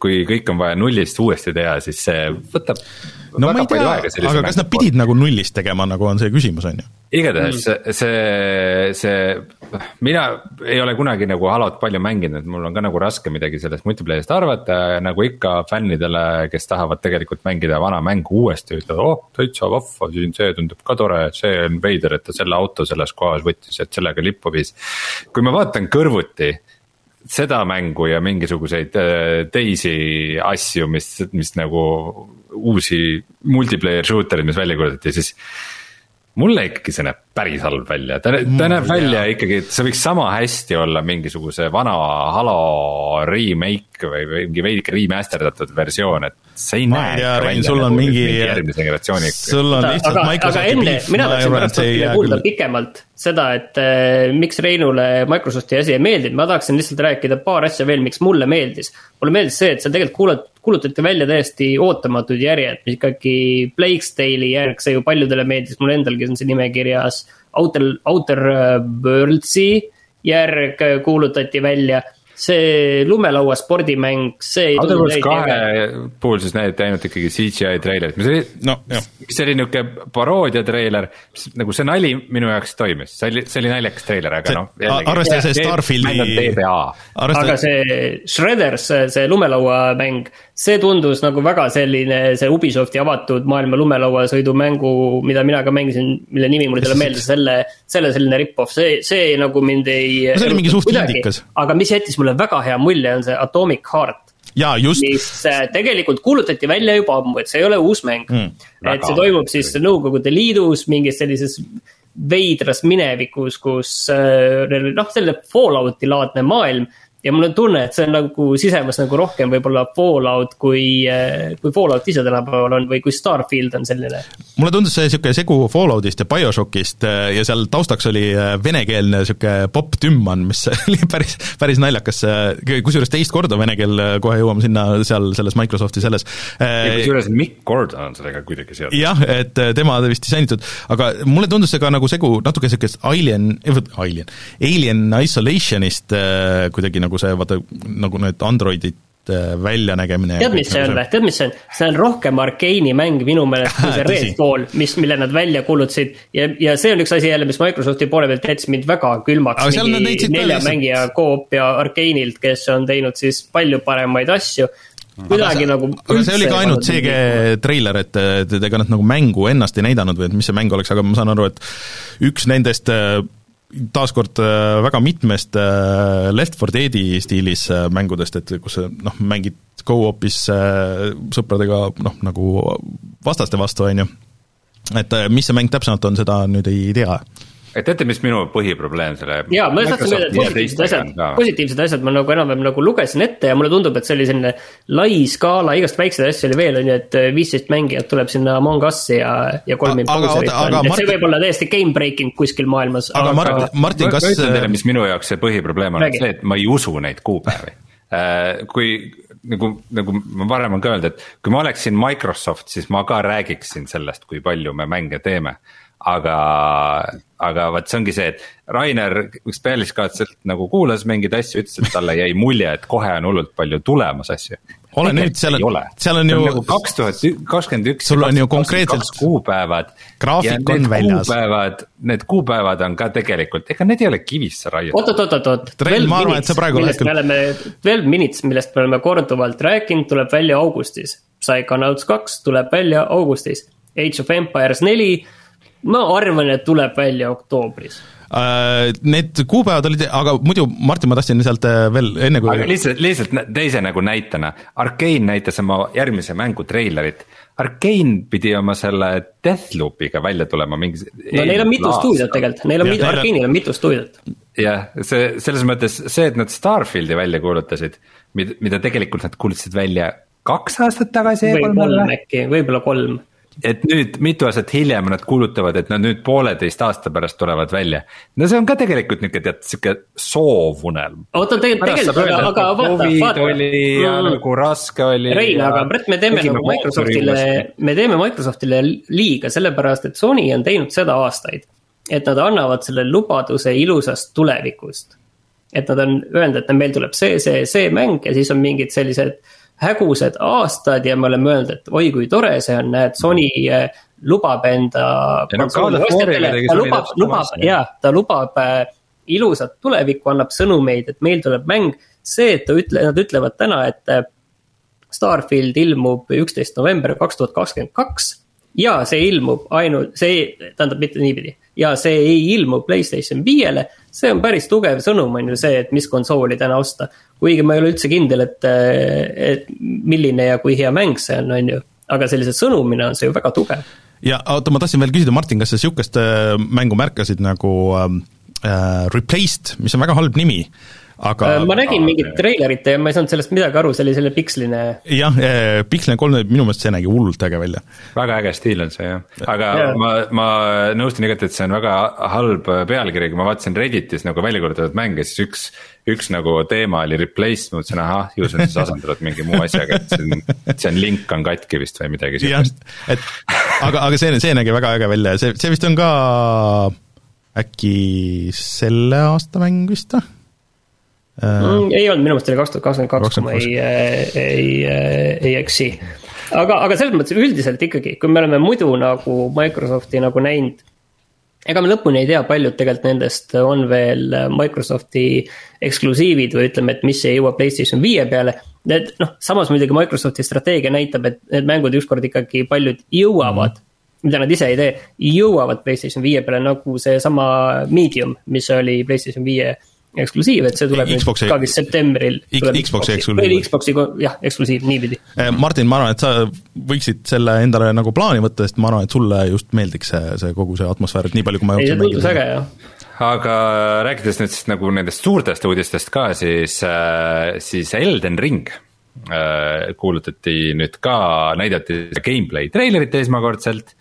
kui kõik on vaja nullist uuesti teha, siis see võtab no ma ei tea aga kas nad pidid nagu nullist tegema, nagu on see küsimus, on ju? igatahes see, see, see, mina ei ole kunagi nagu Halot palju mänginud, mul on ka nagu raske midagi sellest multiplayer'ist arvata, nagu ikka fännidele, kes tahavad tegelikult mängida vana mängu uuesti, ütlevad oh täitsa vahva, siin see tundub ka tore, see on veider, et ta selle auto selles kohas võttis, et sellega lippu viis. kui ma vaatan kõrvuti seda mängu ja mingisuguseid äh, teisi asju, mis, mis nagu uusi multiplayer shooter'id, mis välja kuulutati, siis mulle ikkagi see näeb päris halb välja, ta, ta näeb välja ikkagi, et see võiks sama hästi olla mingisuguse vana Halo remake või, või mingi veidike remasterdatud versioon, et see ei ma näe ikka välja sul on nagu mingi järgmise generatsiooni. sul on lihtsalt aga, aga Microsofti enne, piif, mina tahtsin pärast natukene kuulda küll. pikemalt seda, et äh, miks Reinule Microsofti asi ei meeldinud, ma tahaksin lihtsalt rääkida paar asja veel, miks mulle meeldis. mulle meeldis see, et seal tegelikult kuulat-, kuulutati välja täiesti ootamatud järjed, mis ikkagi Blake's Tale'i järg, see ju paljudele meeldis, mul endalgi on see nimekirjas. Outer, Outer Worlds'i järg kuulutati välja, see lumelaua spordimäng, see ei Outer Worlds kahe puhul siis näidati ainult ikkagi CGI treilerit, mis oli no see oli niuke paroodia treiler, nagu see nali minu jaoks toimis, see oli, see oli naljakas treiler, aga See- noh. arvestades see Starfieldi- aga see Shredders, see lumelauamäng, see tundus nagu väga selline see Ubisofti avatud maailma lumelauasõidumängu, mida mina ka mängisin, mille nimi mul ei tule meelde, selle, selle selline rip-off, see, see nagu mind ei. See oli mingi suht indikas. aga mis jättis mulle väga hea mulje, on see Atomic Heart, jaa, just, mis äh, tegelikult kuulutati välja juba ammu, et see ei ole uus mäng Mm, et see toimub siis Nõukogude Liidus mingis sellises veidras minevikus, kus äh, noh, selline Fallouti laadne maailm. Ja mul on tunne, et see on nagu sisemas nagu rohkem võib-olla Fallout kui, kui Fallout ise tänapäeval on või kui Starfield on selline. mulle tundus see niisugune segu Falloutist ja BioShockist äh, ja seal taustaks oli äh, venekeelne niisugune popp-tümman, mis oli päris, päris naljakas, kusjuures teist korda vene keel, kohe jõuame sinna seal selles Microsofti selles. kusjuures Mikk Gordon on sellega kuidagi seotud. jah, et tema vist disainitud, aga mulle tundus see ka nagu segu natuke niisugust Alien, Alien, Alien Isolationist kuidagi nagu see, vaata nagu need Androidid äh, väljanägemine. tead, mis see on või, tead, mis see on? see on rohkem Arkeeni mäng minu meelest kui see. Redfall, mis, mille nad välja kuulutasid. ja, ja see on üks asi jälle, mis Microsofti poole pealt jättis mind väga külmaks nelja mängija Coop ja Arkeenilt, kes on teinud siis palju paremaid asju. kuidagi nagu aga see oli ka ainult mingit- treiler, et, et ega nad nagu mängu ennast ei näidanud või et mis see mäng oleks, aga ma saan aru, et üks nendest äh, taaskord äh, väga mitmest äh, Left 4 Deadi stiilis äh, mängudest, et kus noh, mängid go-op'is sõpradega noh, nagu vastaste vastu, on ju. et mis see mäng täpsemalt on, seda nüüd ei tea. Et teate, mis minu põhiprobleem selle. jaa, ma tahtsin öelda, et positiivsed asjad, positiivsed asjad ma nagu enam-vähem nagu lugesin ette ja mulle tundub, et see oli selline lai skaala, igast väikseid asju oli veel, on ju, et viisteist mängijat tuleb sinna Among Us'i ja, ja kolm imposerit on, et Martin- see võib olla täiesti game breaking kuskil maailmas. aga Mart- Martin, ma, kas ma ütlen teile, mis minu jaoks see põhiprobleem on Räägi. see, et ma ei usu neid kuupäevi. kui nagu, nagu ma varem olen ka öelnud, et kui ma oleksin Microsoft, siis ma ka räägiksin sellest, kui palju me mänge teeme. Aga, aga vot see ongi see, et Rainer üks pealiskaudselt nagu kuulas mingeid asju, ütles, et talle jäi mulje, et kohe on hullult palju tulemas asju. Ole nüüd, seal on- seal on ju- nagu kaks tuhat kakskümmend üks. Sul on ju konkreetselt kuupäevad. graafik ja on väljas. kuupäevad, need kuupäevad on ka tegelikult, ega need ei ole kivisse raiutud. oot, oot, oot, oot. Trell, ma arvan, et sa praegu millest me oleme, Twelve Minutes, millest me oleme korduvalt rääkinud, tuleb välja augustis. Psychonauts kaks tuleb välja augustis. Age of Empires neli, ma arvan, et tuleb välja oktoobris. Äh, Need kuupäevad olid, aga muidu Martin, ma tahtsin sealt äh, veel enne kui aga lihtsalt, lihtsalt teise nagu näitena, Arkane näitas oma järgmise mängu treilerit. Arkane pidi oma selle Deathloop'iga välja tulema mingi. no neil on mitu stuudiot tegelikult, neil on Arkane'il on mitu stuudiot. jah, see selles mõttes see, et nad Starfieldi välja kuulutasid, mida, tegelikult nad kuulutasid välja kaks aastat tagasi. või kolm äkki, võib-olla kolm. Et nüüd mitu aastat hiljem nad kuulutavad, et nad nüüd pooleteist aasta pärast tulevad välja. no see on ka tegelikult niuke tead sihuke soovunelm. oota, tegelikult, aga, aga vaata, vaata. oli ja Mm. nagu raske oli. Rein, aga Brett, me teeme nagu Microsoftile, me teeme Microsoftile liiga, sellepärast et Sony on teinud seda aastaid. et nad annavad selle lubaduse ilusast tulevikust. et nad on öelnud, et meil tuleb see, see, see mäng ja siis on mingid sellised hägusad aastad ja me oleme öelnud, et oi kui tore see on, näed, Sony eh, lubab enda. No ta lubab, lubab ja ta lubab ilusat tulevikku, annab sõnumeid, et meil tuleb mäng. see, et ta ütle, nad ütlevad täna, et äh, Starfield ilmub üksteist november kaks tuhat kakskümmend kaks. ja see ilmub ainult, see, tähendab mitte niipidi ja see ei ilmu Playstation viiele. see on päris tugev sõnum, on ju see, et mis konsooli täna osta. kuigi ma ei ole üldse kindel, et, et milline ja kui hea mäng see on, on ju. aga sellise sõnumina on see ju väga tugev. ja oota, ma tahtsin veel küsida, Martin, kas sa niisugust äh, mängu märkasid nagu äh, Replaced, mis on väga halb nimi, aga ma nägin mingit treilerit ja ma ei saanud sellest midagi aru, see oli selline piksline jah, Pixel kolm, minu meelest see nägi hullult äge välja. väga äge stiil on see jah, aga yeah. ma, ma nõustun igati, et see on väga halb pealkiri, kui ma vaatasin Redditis nagu välja kuulutatud mänge, siis üks. üks nagu teema oli replace, ma mõtlesin, ahah, ju see on siis asendatud mingi muu asjaga, et see on, see on link on katki vist või midagi jah, siukest. et aga, aga see, see nägi väga äge välja ja see, see vist on ka äkki selle aasta mäng vist või? mm,. ei olnud, minu meelest oli kaks tuhat kakskümmend kaks, kui ma ei, ei, ei eksi. aga, aga selles mõttes üldiselt ikkagi, kui me oleme muidu nagu Microsofti nagu näinud. ega me lõpuni ei tea, paljud tegelikult nendest on veel Microsofti eksklusiivid või ütleme, et mis ei jõua Playstation viie peale. Need noh, samas muidugi Microsofti strateegia näitab, et need mängud ükskord ikkagi paljud jõuavad mm. mida nad ise ei tee, jõuavad Playstation viie peale nagu seesama Medium, mis oli Playstation viie eksklusiiv, et see tuleb Xbox'i- nüüd ka vist septembril. Xbox'i eksklusiiv. Xbox'i, jah, eksklusiiv niipidi. Eh, Martin, ma arvan, et sa võiksid selle endale nagu plaani võtta, sest ma arvan, et sulle just meeldiks see, see kogu see atmosfäär, et nii palju, kui ma ei, see tundus äge jah. aga rääkides nüüd siis nagu nendest suurtest uudistest ka, siis, siis Elden Ring äh, kuulutati nüüd ka, näidati gameplay treilerit esmakordselt.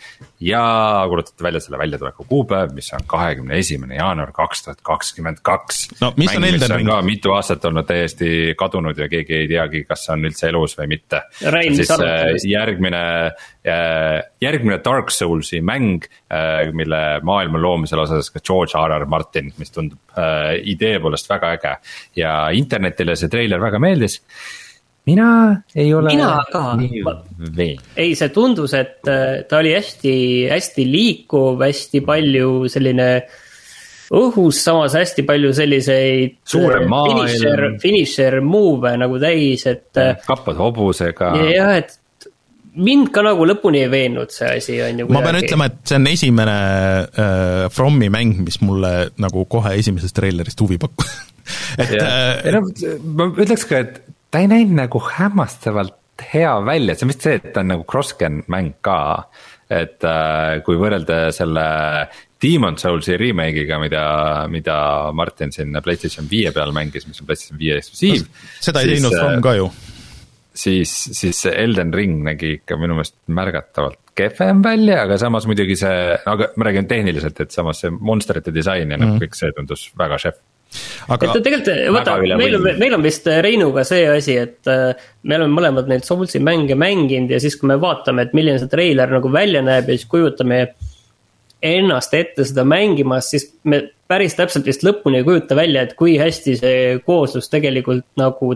ja kuulutati välja selle väljatuleku kuupäev, mis on kahekümne esimene jaanuar kaks tuhat kakskümmend kaks. No mis on Elden Ring? ka mitu aastat olnud täiesti kadunud ja keegi ei teagi, kas see on üldse elus või mitte. Siis arvad äh, järgmine, järgmine Dark Soulsi mäng, mille maailma loomisel osales ka George R R Martin, mis tundub äh, idee poolest väga äge. ja internetile see treiler väga meeldis. Mina ei ole Mina ka. ei, see tundus, et äh, ta oli hästi, hästi liikuv, hästi palju selline õhus samas hästi palju selliseid maailm. finisher, finisher move'e nagu täis, et äh, kappad hobusega. jah, et mind ka nagu lõpuni ei veennud see asi, on ju. ma pean ütlema, et see on esimene äh, Fromi mäng, mis mulle nagu kohe esimesest treilerist huvi pakkus. et ei äh, noh, ma ütleks ka, et ta ei näinud nagu hämmastavalt hea välja, see on vist see, et ta on nagu cross-gen mäng ka. et äh, kui võrrelda selle Demon Soulsi remake'iga, mida, mida Martin siin Playstation viie peal mängis, mis on Playstation viie eksklusiiv. seda ei teinud From ka ju. siis, siis see Elden Ring nägi ikka minu meelest märgatavalt kehvem välja, aga samas muidugi see, aga ma räägin tehniliselt, et samas see monsterite disain ja Mhm. mm. kõik see tundus väga šef. Aga et tegelikult vaata, meil on meil on vist Reinuga see asi, et äh, me oleme mõlemad neid Soulsi mänge mänginud ja siis, kui me vaatame, et milline see treiler nagu välja näeb ja siis kujutame ennast ette seda mängimas, siis me päris täpselt vist lõpuni ei kujuta välja, et kui hästi see kooslus tegelikult nagu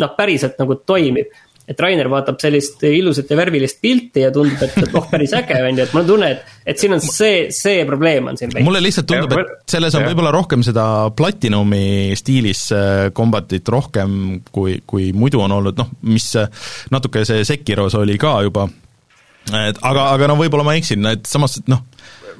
noh, päriselt nagu toimib. Et Rainer vaatab sellist ilusat ja värvilist pilti ja tundub, et oh, päris äge on ju, et mul on tunne, et, et siin on see, see probleem on siin. mulle lihtsalt tundub, et selles on võib-olla rohkem seda Platinumi stiilis äh, kombatit rohkem kui, kui muidu on olnud, noh, mis äh, natuke see Sekiros oli ka juba, et aga, aga no võib-olla ma eksin, et samas, et noh,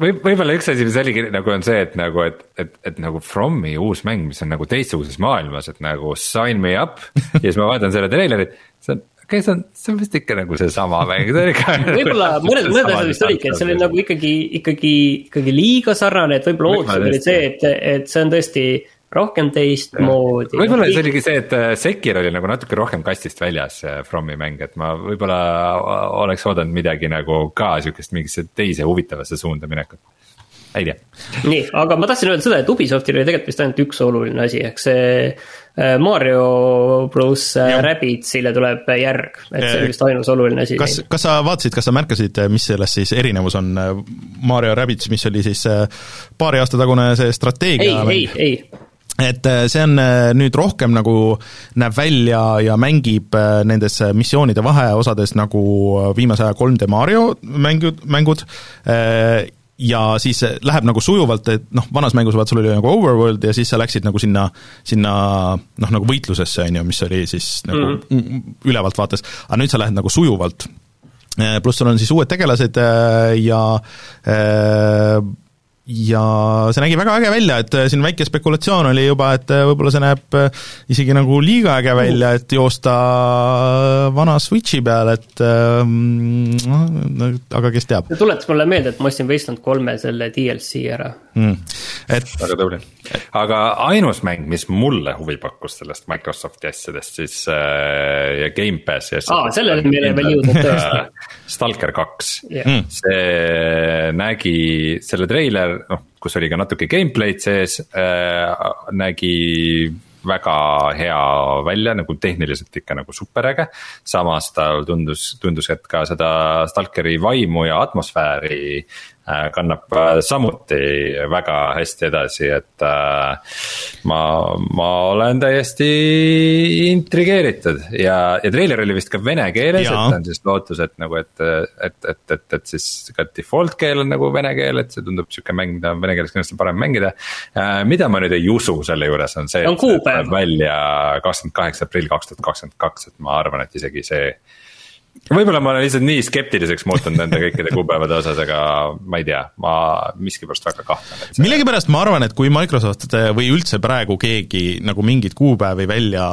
või võib-olla üks asi, mis oligi nagu on see, et nagu, et, et, et nagu Fromi uus mäng, mis on nagu teistsuguses maailmas, et nagu sign me up ja siis ma vaatan selle treilerit, see on, okei okay,, see on, see on vist ikka nagu seesama mäng, see on ikka. võib-olla mõned, mõned asjad vist olidki, et see oli nagu ikkagi, ikkagi, ikkagi liiga sarnane, et võib-olla ootused olid see, et, et see on tõesti rohkem teistmoodi. võib-olla see oligi see, et äh, Sekir oli nagu natuke rohkem kastist väljas, Fromi mäng, et ma võib-olla oleks oodanud midagi nagu ka sihukest mingisse teise huvitavasse suunda minekut. ei tea, nii, aga ma tahtsin öelda seda, et Ubisoftil oli tegelikult vist ainult üks oluline asi, ehk see Mario pluss äh, Rabbidsile tuleb järg, et see oli vist ainus oluline asi. kas, kas sa vaatasid, kas sa märkasid, mis selles siis erinevus on äh, Mario Rabbids, mis oli siis äh, paari aasta tagune see ei, strateegia ei, ei, et äh, see on äh, nüüd rohkem nagu näeb välja ja mängib äh, nendes äh, missioonide vaheosades nagu äh, viimase aja 3D Mario mängud, mängud. Äh, ja siis äh, läheb nagu sujuvalt, et noh, vanas mängus vaat sul oli nagu overworld ja siis sa läksid nagu sinna, sinna noh, nagu võitlusesse, on ju, mis oli siis nagu mm -hmm. ülevalt vaates, aga nüüd sa lähed nagu sujuvalt Eh, pluss sul on siis uued tegelased eh, ja eh, ja see nägi väga äge välja, et eh, siin väike spekulatsioon oli juba, et eh, võib-olla see näeb eh, isegi nagu liiga äge välja, et joosta vana Switchi peal, et eh, noh, aga kes teab see tuletas mulle meelde, et ma ostsin Wasteland kolme selle DLC ära. mm.. et väga tubli. aga ainus mäng, mis mulle huvi pakkus sellest Microsofti asjadest siis äh, ja Gamepassi asjadest. Aa, selleni me ei ole veel jõudnud tõesti. Stalker kaks Jah. Mm. see nägi, selle treiler, noh, kus oli ka natuke gameplay'd sees äh,, nägi väga hea välja, nagu tehniliselt ikka nagu superäge. samas tal tundus, tundus, et ka seda Stalkeri vaimu ja atmosfääri kannab äh, samuti väga hästi edasi, et äh, ma, ma olen täiesti intrigeeritud ja, ja treiler oli vist ka vene keeles, et on siis lootus, et nagu, et, et, et, et, et siis ka default keel on nagu vene keel, et see tundub sihuke mäng, mida on vene keeles kindlasti parem mängida. mida ma nüüd ei usu selle juures on see, et see kuupäev. tuleb välja kakskümmend kaheksa aprill kaks tuhat kakskümmend kaks, et ma arvan, et isegi see võib-olla ma olen lihtsalt nii skeptiliseks muutunud nende kõikide kuupäevade osas, aga ma ei tea, ma miskipärast väga kahtlen, see millegipärast ma arvan, et kui Microsoft või üldse praegu keegi nagu mingeid kuupäevi välja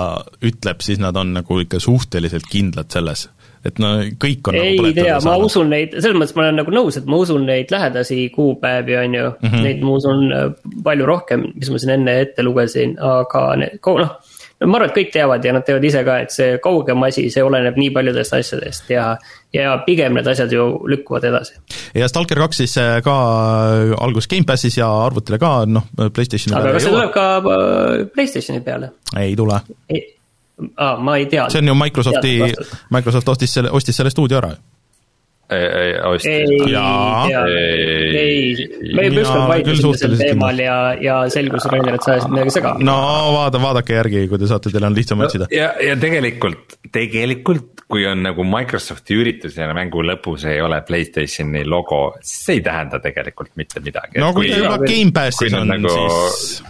ütleb, siis nad on nagu ikka suhteliselt kindlad selles. et no kõik on ei nagu tea, ma usun neid, selles mõttes ma olen nagu nõus, et ma usun neid lähedasi kuupäevi, on ju mm. -hmm. Neid ma usun äh, palju rohkem, mis ma siin enne ette lugesin, aga need, noh. Ma arvan, et kõik teavad ja nad teavad ise ka, et see kaugem asi, see oleneb nii paljudest asjadest ja, ja pigem need asjad ju lükkuvad edasi. ja Stalker kaks siis äh, ka alguses Gamepassis ja arvutile ka, noh, PlayStationi aga kas see tuleb. ka äh, Playstationi peale? ei tule. aa, ma ei tea. see on ju Microsofti, Microsoft ostis selle, ostis selle stuudio ära. ostis ei, Jaa. ei, ei, me juba ükskord vaidlesime sel teemal ja, ja selgus, Rainer, et sa ajasid midagi sega. no vaada, vaadake järgi, kui te saate, teil on lihtsam otsida. ja, ja tegelikult, tegelikult kui on nagu Microsofti üritus ja mängu lõpus ei ole Playstationi logo, siis see ei tähenda tegelikult mitte midagi. no kui ta juba kui- Gamepassis kui on, nagu- siis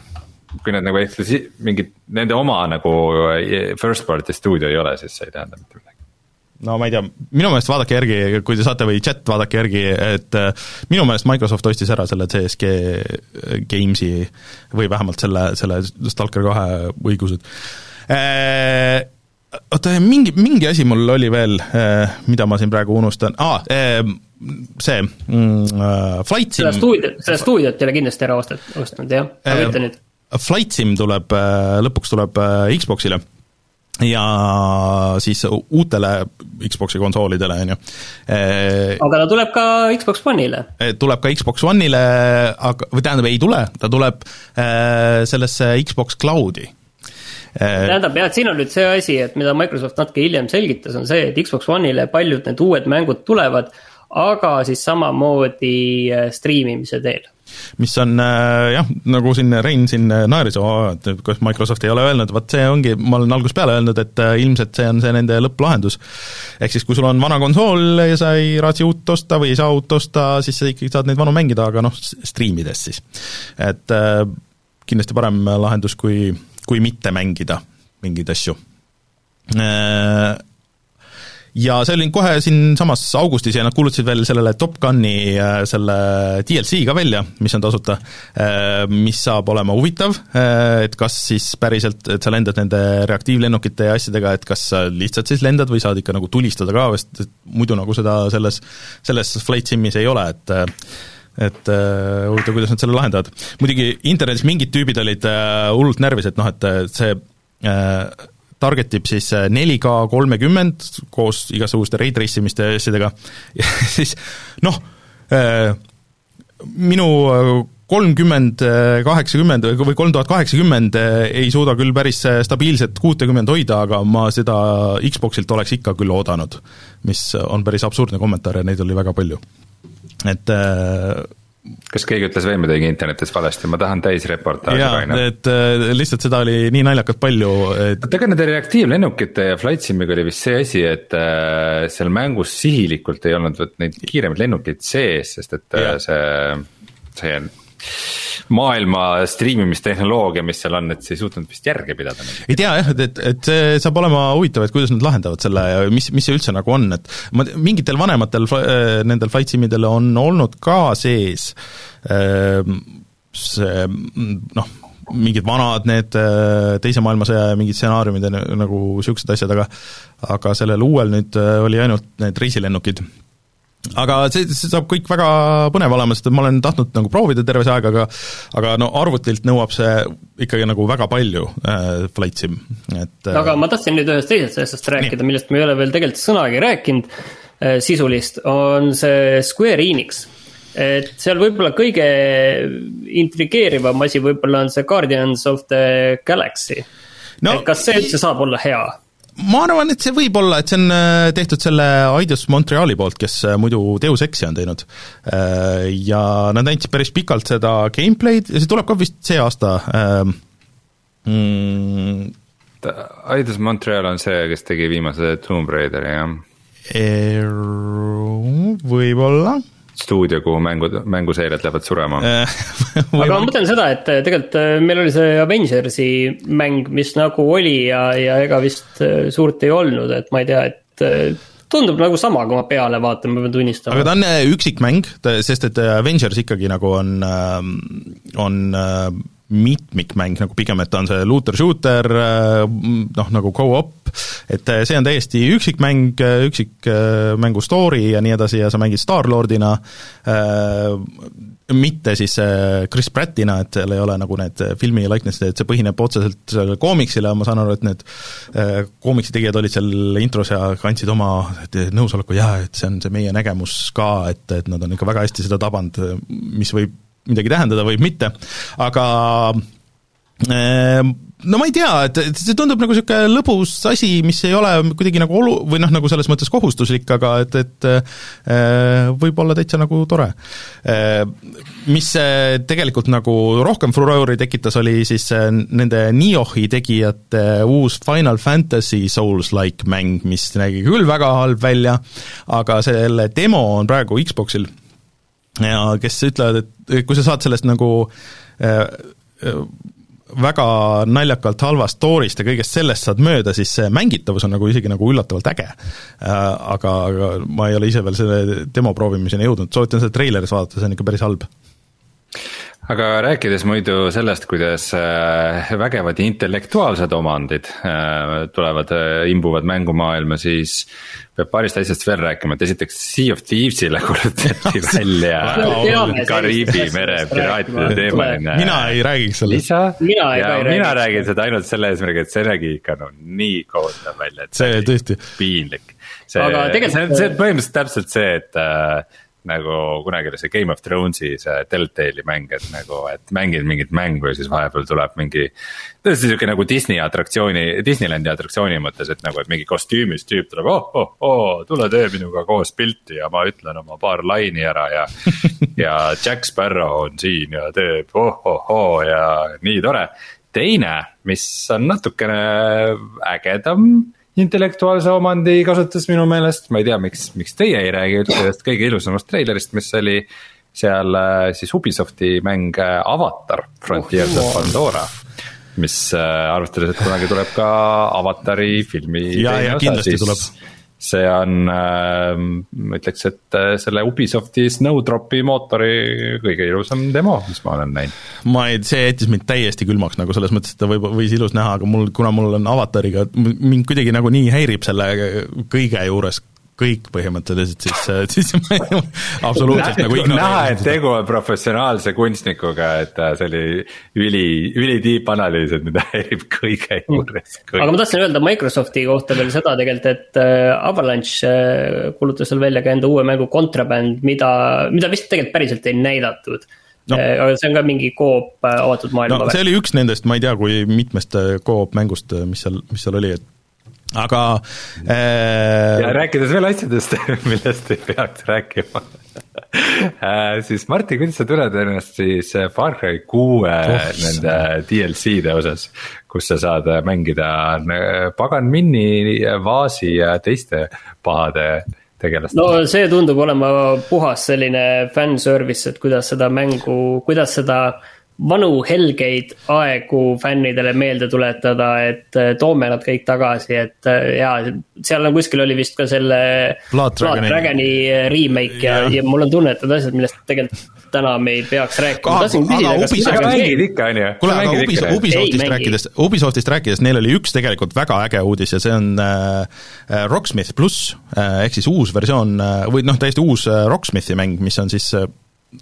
kui nad nagu eksklusi-, mingid nende oma nagu first party stuudio ei ole, siis see ei tähenda mitte midagi. No ma ei tea, minu meelest vaadake järgi, kui te saate või chat vaadake järgi, et äh, minu meelest Microsoft ostis ära selle CSG Games'i või vähemalt selle, selle Stalker kahe õigused. Oota, mingi, mingi asi mul oli veel, mida ma siin praegu unustan ah,, see mm, äh, Flight seda Sim stuudiot, seda stuudiot ei ole kindlasti ära ostet-, ostnud jah, aga Äh, ütle nüüd. Flight Sim tuleb, lõpuks tuleb äh, Xboxile ja siis uutele Xboxi konsoolidele, on ju. aga ta tuleb ka Xbox One'ile. tuleb ka Xbox One'ile, aga, või tähendab, ei tule, ta tuleb äh, sellesse Xbox Cloudi äh,. tähendab jah, et siin on nüüd see asi, et mida Microsoft natuke hiljem selgitas, on see, et Xbox One'ile paljud need uued mängud tulevad, aga siis samamoodi äh, striimimise teel. Mis on äh, jah, nagu siin Rein siin naeris, et kas Microsoft ei ole öelnud, vot see ongi, ma olen algusest peale öelnud, et äh, ilmselt see on see nende lõpplahendus. ehk siis, kui sul on vana konsool ja sa ei raatsi uut osta või ei saa uut osta, siis sa ikkagi saad neid vanu mängida, aga noh, striimides siis. et äh, kindlasti parem lahendus, kui, kui mitte mängida mingeid asju äh, ja see oli kohe siinsamas augustis ja nad kuulutasid veel sellele Top Guni selle DLC ka välja, mis on tasuta, mis saab olema huvitav, et kas siis päriselt, et sa lendad nende reaktiivlennukite ja asjadega, et kas sa lihtsalt siis lendad või saad ikka nagu tulistada ka, sest muidu nagu seda selles, selles Flight Simis ei ole, et et uh, huvitav, kuidas nad selle lahendavad. muidugi internetis mingid tüübid olid uh, hullult närvis, et noh, et see uh, target ib siis 4K kolmekümmend koos igasuguste ray trace imiste ja asjadega ja siis noh, minu kolmkümmend kaheksakümmend või kolm tuhat kaheksakümmend ei suuda küll päris stabiilset kuutekümmend hoida, aga ma seda Xboxilt oleks ikka küll oodanud. mis on päris absurdne kommentaar ja neid oli väga palju. et kas keegi ütles veel midagi internetis valesti, ma tahan täisreportaaži jaa, et äh, lihtsalt seda oli nii naljakalt palju et.... aga nende reaktiivlennukite ja Flight Simiga oli vist see asi, et äh, seal mängus sihilikult ei olnud vot neid kiiremaid lennukeid sees, sest et ja. see, see maailma striimimistehnoloogia, mis seal on, et see ei suutnud vist järge pidada. ei tea jah, et, et, et see saab olema huvitav, et kuidas nad lahendavad selle ja mis, mis see üldse nagu on, et ma, mingitel vanematel nendel flight simidel on olnud ka sees see noh, mingid vanad need Teise maailmasõja ja mingid stsenaariumid ja nagu niisugused asjad, aga aga sellel uuel nüüd oli ainult need reisilennukid aga see, see saab kõik väga põnev olema, sest et ma olen tahtnud nagu proovida terve see aeg, aga aga no arvutilt nõuab see ikkagi nagu väga palju äh,, Flight Sim, et äh, aga ma tahtsin nüüd ühest teisest asjast rääkida, millest me ei ole veel tegelikult sõnagi rääkinud äh,, sisulist, on see Square Enix. et seal võib-olla kõige intrigeerivam asi võib-olla on see Guardians of the Galaxy no,. et kas see üldse saab olla hea? Ma arvan, et see võib olla, et see on tehtud selle Eidos Montreali poolt, kes muidu Deus Exi on teinud. Ja nad näitasid päris pikalt seda gameplay'd ja see tuleb ka vist see aasta mm.. Eidos Montreal on see, kes tegi viimase Tomb Raideri, jah? Võib-olla stuudio, kuhu mängud, mänguseeriad lähevad surema aga ma mõtlen seda, et tegelikult meil oli see Avengersi mäng, mis nagu oli ja, ja ega vist suurt ei olnud, et ma ei tea, et tundub nagu sama, kui ma peale vaatan, ma pean tunnistama. aga ta on üksikmäng, sest et Avengers ikkagi nagu on, on mitmikmäng nagu pigem, et ta on see looter-shooter, noh nagu go-op, et see on täiesti üksikmäng, üksikmängu story ja nii edasi ja sa mängid Star-Lordina äh,, mitte siis Chris Prattina, et seal ei ole nagu need filmi likenessid, et see põhineb otseselt sellele koomiksile, ma saan aru, et need äh, koomiksi tegijad olid seal intros ja kandsid oma nõusoleku, jaa, et see on see meie nägemus ka, et, et nad on ikka väga hästi seda tabanud, mis võib midagi tähendada, võib mitte, aga no ma ei tea, et, et see tundub nagu niisugune lõbus asi, mis ei ole kuidagi nagu olu-, või noh, nagu selles mõttes kohustuslik, aga et, et äh, võib olla täitsa nagu tore. Äh, mis tegelikult nagu rohkem furoori tekitas, oli siis nende Niohi tegijate uus Final Fantasy Souls-like mäng, mis nägi küll väga halb välja, aga selle demo on praegu Xboxil ja kes ütlevad, et kui sa saad sellest nagu äh, väga naljakalt halvast story'st ja kõigest sellest saad mööda, siis see mängitavus on nagu isegi nagu üllatavalt äge. Äh, aga, aga ma ei ole ise veel selle demo proovimiseni jõudnud, soovitan seda treileris vaadata, see on ikka päris halb aga rääkides muidu sellest, kuidas äh, vägevad intellektuaalsed omandid äh, tulevad, äh, imbuvad mängumaailma, siis peab paarist asjast veel rääkima, et esiteks Sea of Thieves'ile kuulutati välja Kariibi mere piraatide teemaline. mina ei räägiks sellest. mina, ja mina räägin seda ainult selle eesmärgiga, et see nägi ikka no nii kohutav välja, et see, see tõesti. piinlik. see, see on, see on põhimõtteliselt täpselt see, et äh, nagu kunagi oli see Game of Thronesi see Telltale'i mäng, et nagu, et mängid mingit mängu ja siis vahepeal tuleb mingi. tõesti sihuke nagu Disney atraktsiooni, Disneylandi atraktsiooni mõttes, et nagu, et mingi kostüümis tüüp tuleb, oh, oh, oh, tule tee minuga koos pilti ja ma ütlen oma paar laini ära ja ja Jack Sparrow on siin ja teeb oh, oh, oh ja nii tore. teine, mis on natukene ägedam intellektuaalse omandi kasutus minu meelest, ma ei tea, miks, miks teie ei räägi üldse sellest kõige ilusamast treilerist, mis oli seal äh, siis Ubisofti mäng äh, Avatar, Frontiers of Pandora mis äh, arvestades, et kunagi tuleb ka Avatari filmi ja, ja kindlasti siis, tuleb see on äh,, ma ütleks, et äh, selle Ubisofti Snowdropi mootori kõige ilusam demo, mis ma olen näinud. ma ei, see jättis mind täiesti külmaks nagu selles mõttes, et ta võib, võis ilus näha, aga mul, kuna mul on avatariga, mind kuidagi nagu nii häirib selle kõige juures kõik põhimõtteliselt, siis, siis ma ei, absoluutselt nagu ignoreerin näha, et tegu on professionaalse kunstnikuga, et äh, see oli üli, ülitiip analüüs, et mida häirib kõige juures. aga ma tahtsin öelda Microsofti kohta veel seda tegelikult, et äh, Avalanche äh, kuulutas seal välja ka enda uue mängu Contraband, mida, mida vist tegelikult päriselt ei näidatud no.. aga see on ka mingi Coop avatud maailma no,. see oli üks nendest, ma ei tea, kui mitmest Coop mängust, mis seal, mis seal oli, et aga äh.... ja rääkides veel asjadest, millest ei peaks rääkima äh, siis Martin, kuidas sa tunned ennast siis äh, Far Cry kuue oh, nende DLC-de osas, kus sa saad äh, mängida äh, pagan Minni, Vaasi ja teiste pahade tegelast. no see tundub olema puhas selline fanservice, et kuidas seda mängu, kuidas seda vanu helgeid aegu fännidele meelde tuletada, et äh, toome nad kõik tagasi, et äh, ja seal on kuskil oli vist ka selle Blood Dragoni, Dragoni äh, remake ja, ja., ja mul on tunne, et need asjad, millest tegelikult täna me ei peaks rääkima, kuule, aga Ubis, Ubisoftist rääkides, Ubisoftist rääkides, neil oli üks tegelikult väga äge uudis ja see on äh, Rocksmith pluss äh, ehk siis uus versioon äh, või noh, täiesti uus äh, Rocksmithi mäng, mis on siis äh,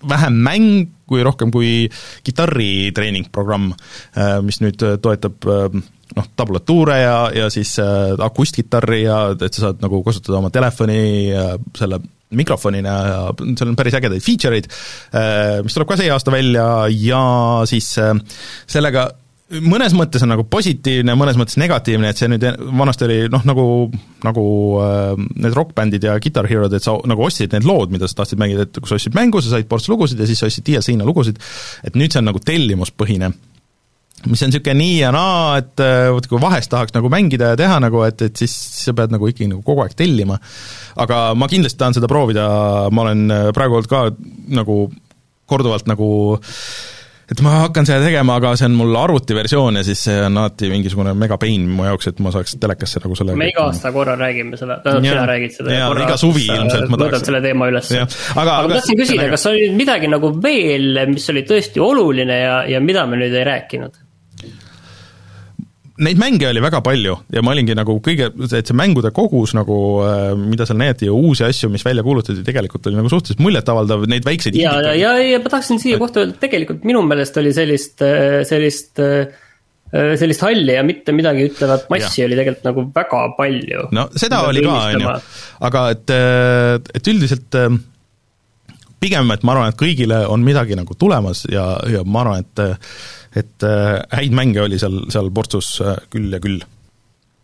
vähem mäng kui rohkem kui kitarri treeningprogramm, äh, mis nüüd äh, toetab äh, noh, tablatuure ja, ja siis akustkitarri ja et sa saad nagu kasutada oma telefoni selle mikrofonina ja seal on päris ägedaid feature eid, mis tuleb ka see aasta välja ja siis sellega mõnes mõttes on nagu positiivne, mõnes mõttes negatiivne, et see nüüd vanasti oli noh, nagu, nagu äh, need rokkbändid ja Guitar Hero'd, et sa nagu ostsid need lood, mida sa tahtsid mängida, et kui sa ostsid mängu, sa said ports lugusid ja siis sa ostsid DLC-na lugusid, et nüüd see on nagu tellimuspõhine. Mis on niisugune nii ja naa, et äh, vot kui vahest tahaks nagu mängida ja teha nagu, et, et siis sa pead nagu ikkagi nagu kogu aeg tellima. aga ma kindlasti tahan seda proovida, ma olen äh, praegu olnud ka nagu korduvalt nagu äh, et ma hakkan seda tegema, aga see on mul arvutiversioon ja siis see on alati mingisugune megapain mu jaoks, et ma saaks telekasse nagu selle me iga aasta korra räägime selle, tähendab sina räägid seda ja iga suvi ilmselt ma tahaks võtad selle teema üles. aga, aga, aga ma tahtsin küsida, kas oli midagi nagu veel, mis oli tõesti oluline ja, ja mida me nüüd ei rääkinud? Neid mänge oli väga palju ja ma olingi nagu kõige, et see mängude kogus nagu, äh, mida seal näidati ja uusi asju, mis välja kuulutati, tegelikult oli nagu suhteliselt muljetavaldav, neid väikseid ja, ja, ja, ja ma tahtsin siia kohta öelda, et tegelikult minu meelest oli sellist, äh, sellist äh, sellist halli ja mitte midagi ütlevat massi ja. oli tegelikult nagu väga palju. no seda oli ka, on ju, aga et, et üldiselt pigem, et ma arvan, et kõigile on midagi nagu tulemas ja, ja ma arvan, et et äh, häid mänge oli seal, seal portsus äh, küll ja küll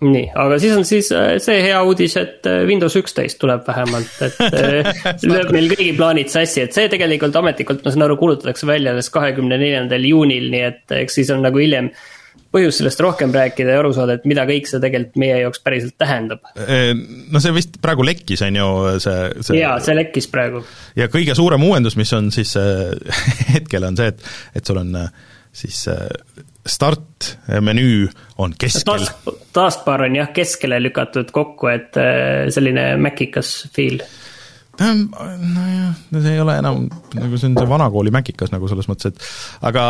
nii, aga siis on siis see hea uudis, et Windows üksteist tuleb vähemalt, et lööb meil kõigi plaanid sassi, et see tegelikult ametlikult, ma saan aru, kuulutatakse välja alles kahekümne neljandal juunil, nii et eks siis on nagu hiljem põhjust sellest rohkem rääkida ja aru saada, et mida kõik see tegelikult meie jaoks päriselt tähendab. No see vist praegu lekkis, on ju, see, see jaa, see lekkis praegu. ja kõige suurem uuendus, mis on siis hetkel, on see, et, et sul on siis startmenüü on keskel. taskbar on jah, keskele lükatud kokku, et selline Macikas feel nojah, see ei ole enam, nagu see on see vanakooli Macikas nagu selles mõttes, et aga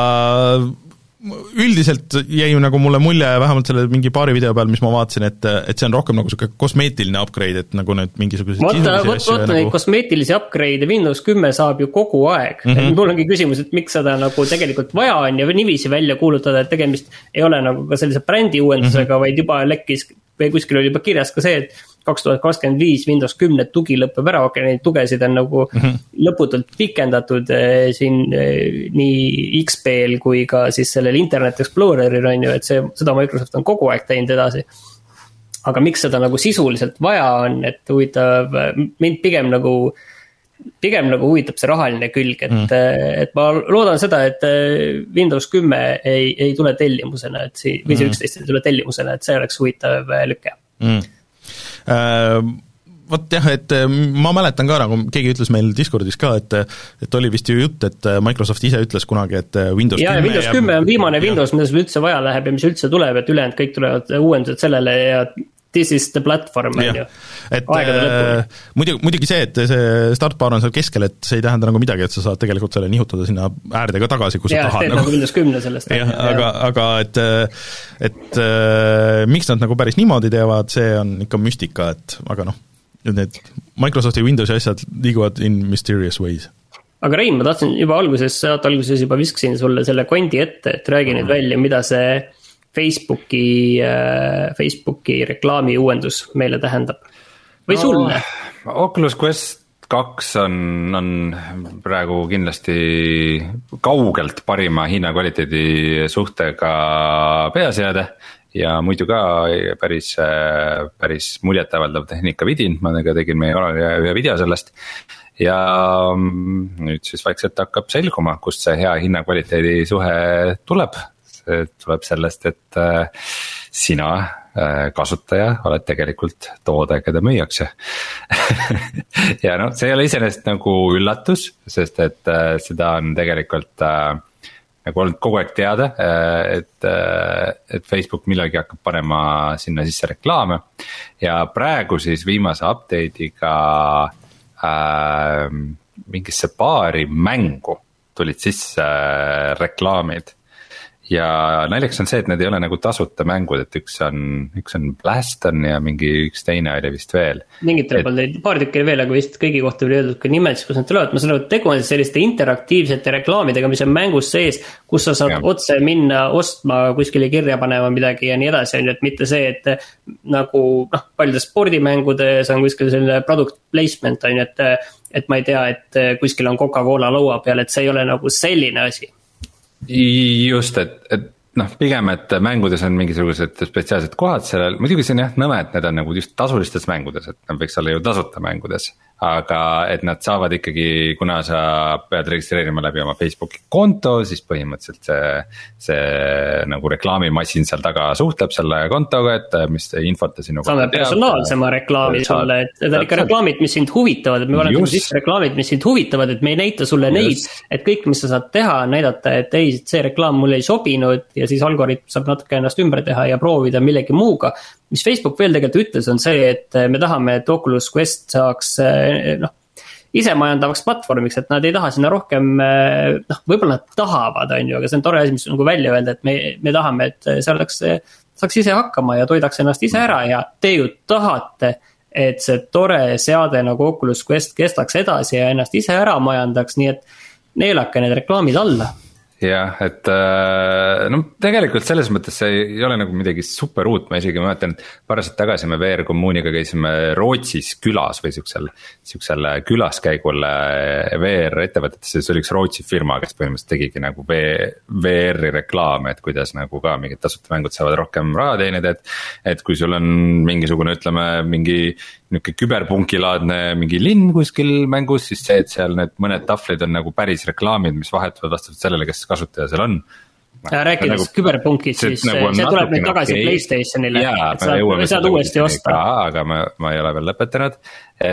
üldiselt jäi nagu mulle mulje, vähemalt selle mingi paari video peal, mis ma vaatasin, et, et see on rohkem nagu niisugune kosmeetiline upgrade, et nagu need mingisugused vaata, vot, vot neid nagu... kosmeetilisi upgrade'e Windows kümme saab ju kogu aeg mm. -hmm. et mul ongi küsimus, et miks seda nagu tegelikult vaja on ja niiviisi välja kuulutada, et tegemist ei ole nagu ka sellise brändi uuendusega mm, -hmm. vaid juba lekkis või kuskil oli juba kirjas ka see, et kaks tuhat kakskümmend viis Windows kümne tugi lõpeb ära, okei okay,, neid tugesid on nagu mm -hmm. lõputult pikendatud eh, siin eh, nii XP-l kui ka siis sellel Internet Exploreril on ju, et see, seda Microsoft on kogu aeg teinud edasi. aga miks seda nagu sisuliselt vaja on, et huvitav, mind pigem nagu pigem nagu huvitab see rahaline külg, et mm., et ma loodan seda, et Windows kümme ei, ei tule tellimusena, et see, või see mhm. üksteist ei tule tellimusena, et see oleks huvitav lüke mm vot jah, et äh, ma mäletan ka nagu, keegi ütles meil Discordis ka, et et oli vist ju jutt, et äh, Microsoft ise ütles kunagi, et Windows ja, kümme Windows kümme on viimane ja. Windows, mida sul üldse vaja läheb ja mis üldse tuleb, et ülejäänud kõik tulevad uuendused sellele ja this is the platvorm, on ju. et äh, muidugi, muidugi see, et see startbar on seal keskel, et see ei tähenda nagu midagi, et sa saad tegelikult selle nihutada sinna äärde ka tagasi, kui sa tahad. nagu, nagu Windows kümne sellest. jah, aga, aga et, et äh, miks nad nagu päris niimoodi teevad, see on ikka müstika, et aga noh, need Microsofti Windowsi asjad liiguvad in mysterious ways aga Rein, ma tahtsin juba alguses, saate alguses juba viskasin sulle selle kondi ette, et räägi nüüd välja, mida see Facebooki, äh, Facebooki reklaami uuendus meile tähendab või no, sulle? Oculus Quest kaks on, on praegu kindlasti kaugelt parima hinnakvaliteedi suhtega peaseade ja muidu ka päris, päris muljetavaldav tehnikavidin, ma ka tegin meie kanalile ühe video sellest. ja nüüd siis vaikselt hakkab selguma, kust see hea hinnakvaliteedi suhe tuleb tuleb sellest, et äh, sina, äh, kasutaja, oled tegelikult toode, keda müüakse ja noh, see ei ole iseenesest nagu üllatus, sest et äh, seda on tegelikult nagu olnud kogu aeg teada, et, et Facebook millalgi hakkab panema sinna sisse reklaame. ja praegu siis viimase update'iga äh, mingisse paari mängu tulid sisse reklaamid ja naljakas on see, et need ei ole nagu tasuta mängud, et üks on, üks on Blaston ja mingi üks teine oli vist veel. mingitel polnud neid, paar tükki oli veel, aga vist kõigi kohta oli öeldud ka nimed, siis kus nad tulevad, ma saan aru, et tegu on siis selliste interaktiivsete reklaamidega, mis on mängus sees. kus sa saad ja. otse minna ostma, kuskile kirja panema midagi ja nii edasi, on ju, et mitte see, et. nagu noh, paljudes spordimängudes on kuskil selline product placement on ju, et. et ma ei tea, et kuskil on Coca-Cola laua peal, et see ei ole nagu selline asi just, et, et noh, pigem, et mängudes on mingisugused spetsiaalsed kohad sellel, muidugi see on jah nõme, et need on nagu just tasulistes mängudes, et nad võiks olla ju tasuta mängudes aga et nad saavad ikkagi, kuna sa pead registreerima läbi oma Facebooki konto, siis põhimõtteliselt see. see nagu reklaamimasin seal taga suhtleb selle kontoga, et mis infot ta sinu saame personaalsema reklaami sulle, et need on ikka reklaamid, mis sind huvitavad, et me paneme sisse reklaamid, mis sind huvitavad, et me ei näita sulle Just. neid. et kõik, mis sa saad teha, on näidata, et ei, see reklaam mulle ei sobinud ja siis algoritm saab natuke ennast ümber teha ja proovida millegi muuga mis Facebook veel tegelikult ütles, on see, et me tahame, et Oculus Quest saaks noh isemajandavaks platvormiks, et nad ei taha sinna rohkem, noh, võib-olla nad tahavad, on ju, aga see on tore asi, mis nagu välja öelda, et me, me tahame, et see oleks, saaks ise hakkama ja toidaks ennast ise ära ja te ju tahate. et see tore seade nagu Oculus Quest kestaks edasi ja ennast ise ära majandaks, nii et neelake need reklaamid alla jah, et äh, no tegelikult selles mõttes see ei ole nagu midagi super uut, ma isegi mäletan, et paar aastat tagasi me VR Kommuuniga käisime Rootsis külas või siuksel. Siuksel külaskäigul äh, VR ettevõtetesse, see oli üks Rootsi firma, kes põhimõtteliselt tegigi nagu VR-i reklaame, et kuidas nagu ka mingid tasuta mängud saavad rohkem raha teenida, et. et kui sul on mingisugune, ütleme mingi nihuke küberpunkilaadne mingi linn kuskil mängus, siis see, et seal need mõned tahvlid on nagu päris reklaamid, mis vahetuvad vastavalt sellele, kes kasutaja seal on. rääkides nagu, küberpunkist, siis nagu see tuleb nüüd tagasi nagu Playstationile. sa saad uuesti osta. aga ma, ma ei ole veel lõpetanud,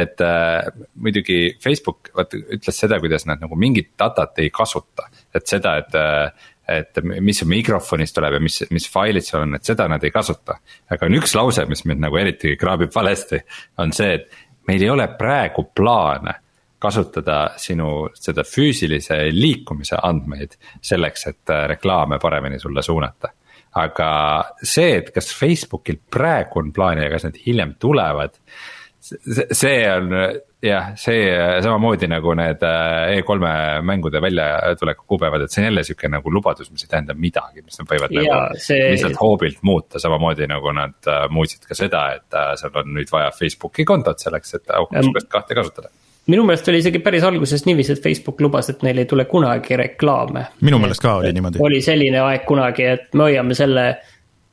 et äh, muidugi Facebook vaata ütles seda, kuidas nad nagu mingit datat ei kasuta, et seda, et äh, et mis mikrofonist tuleb ja mis, mis failid seal on, et seda nad ei kasuta. aga on üks lause, mis mind nagu eriti kraabib valesti, on see, et meil ei ole praegu plaane kasutada sinu seda füüsilise liikumise andmeid selleks, et äh, reklaame paremini sulle suunata. aga see, et kas Facebookil praegu on plaan ja kas need hiljem tulevad, see on jah, see samamoodi nagu need äh, E3-e mängude väljatuleku kuupäevad, et see on jälle sihuke nagu lubadus, mis ei tähenda midagi, mis nad võivad ja, nagu see... lihtsalt hoobilt muuta, samamoodi nagu nad äh, muutsid ka seda, et äh, seal on nüüd vaja Facebooki kontot selleks, et Oculus kahte kasutada minu meelest oli isegi päris alguses niiviisi, et Facebook lubas, et neil ei tule kunagi reklaame. minu meelest ka oli niimoodi. oli selline aeg kunagi, et me hoiame selle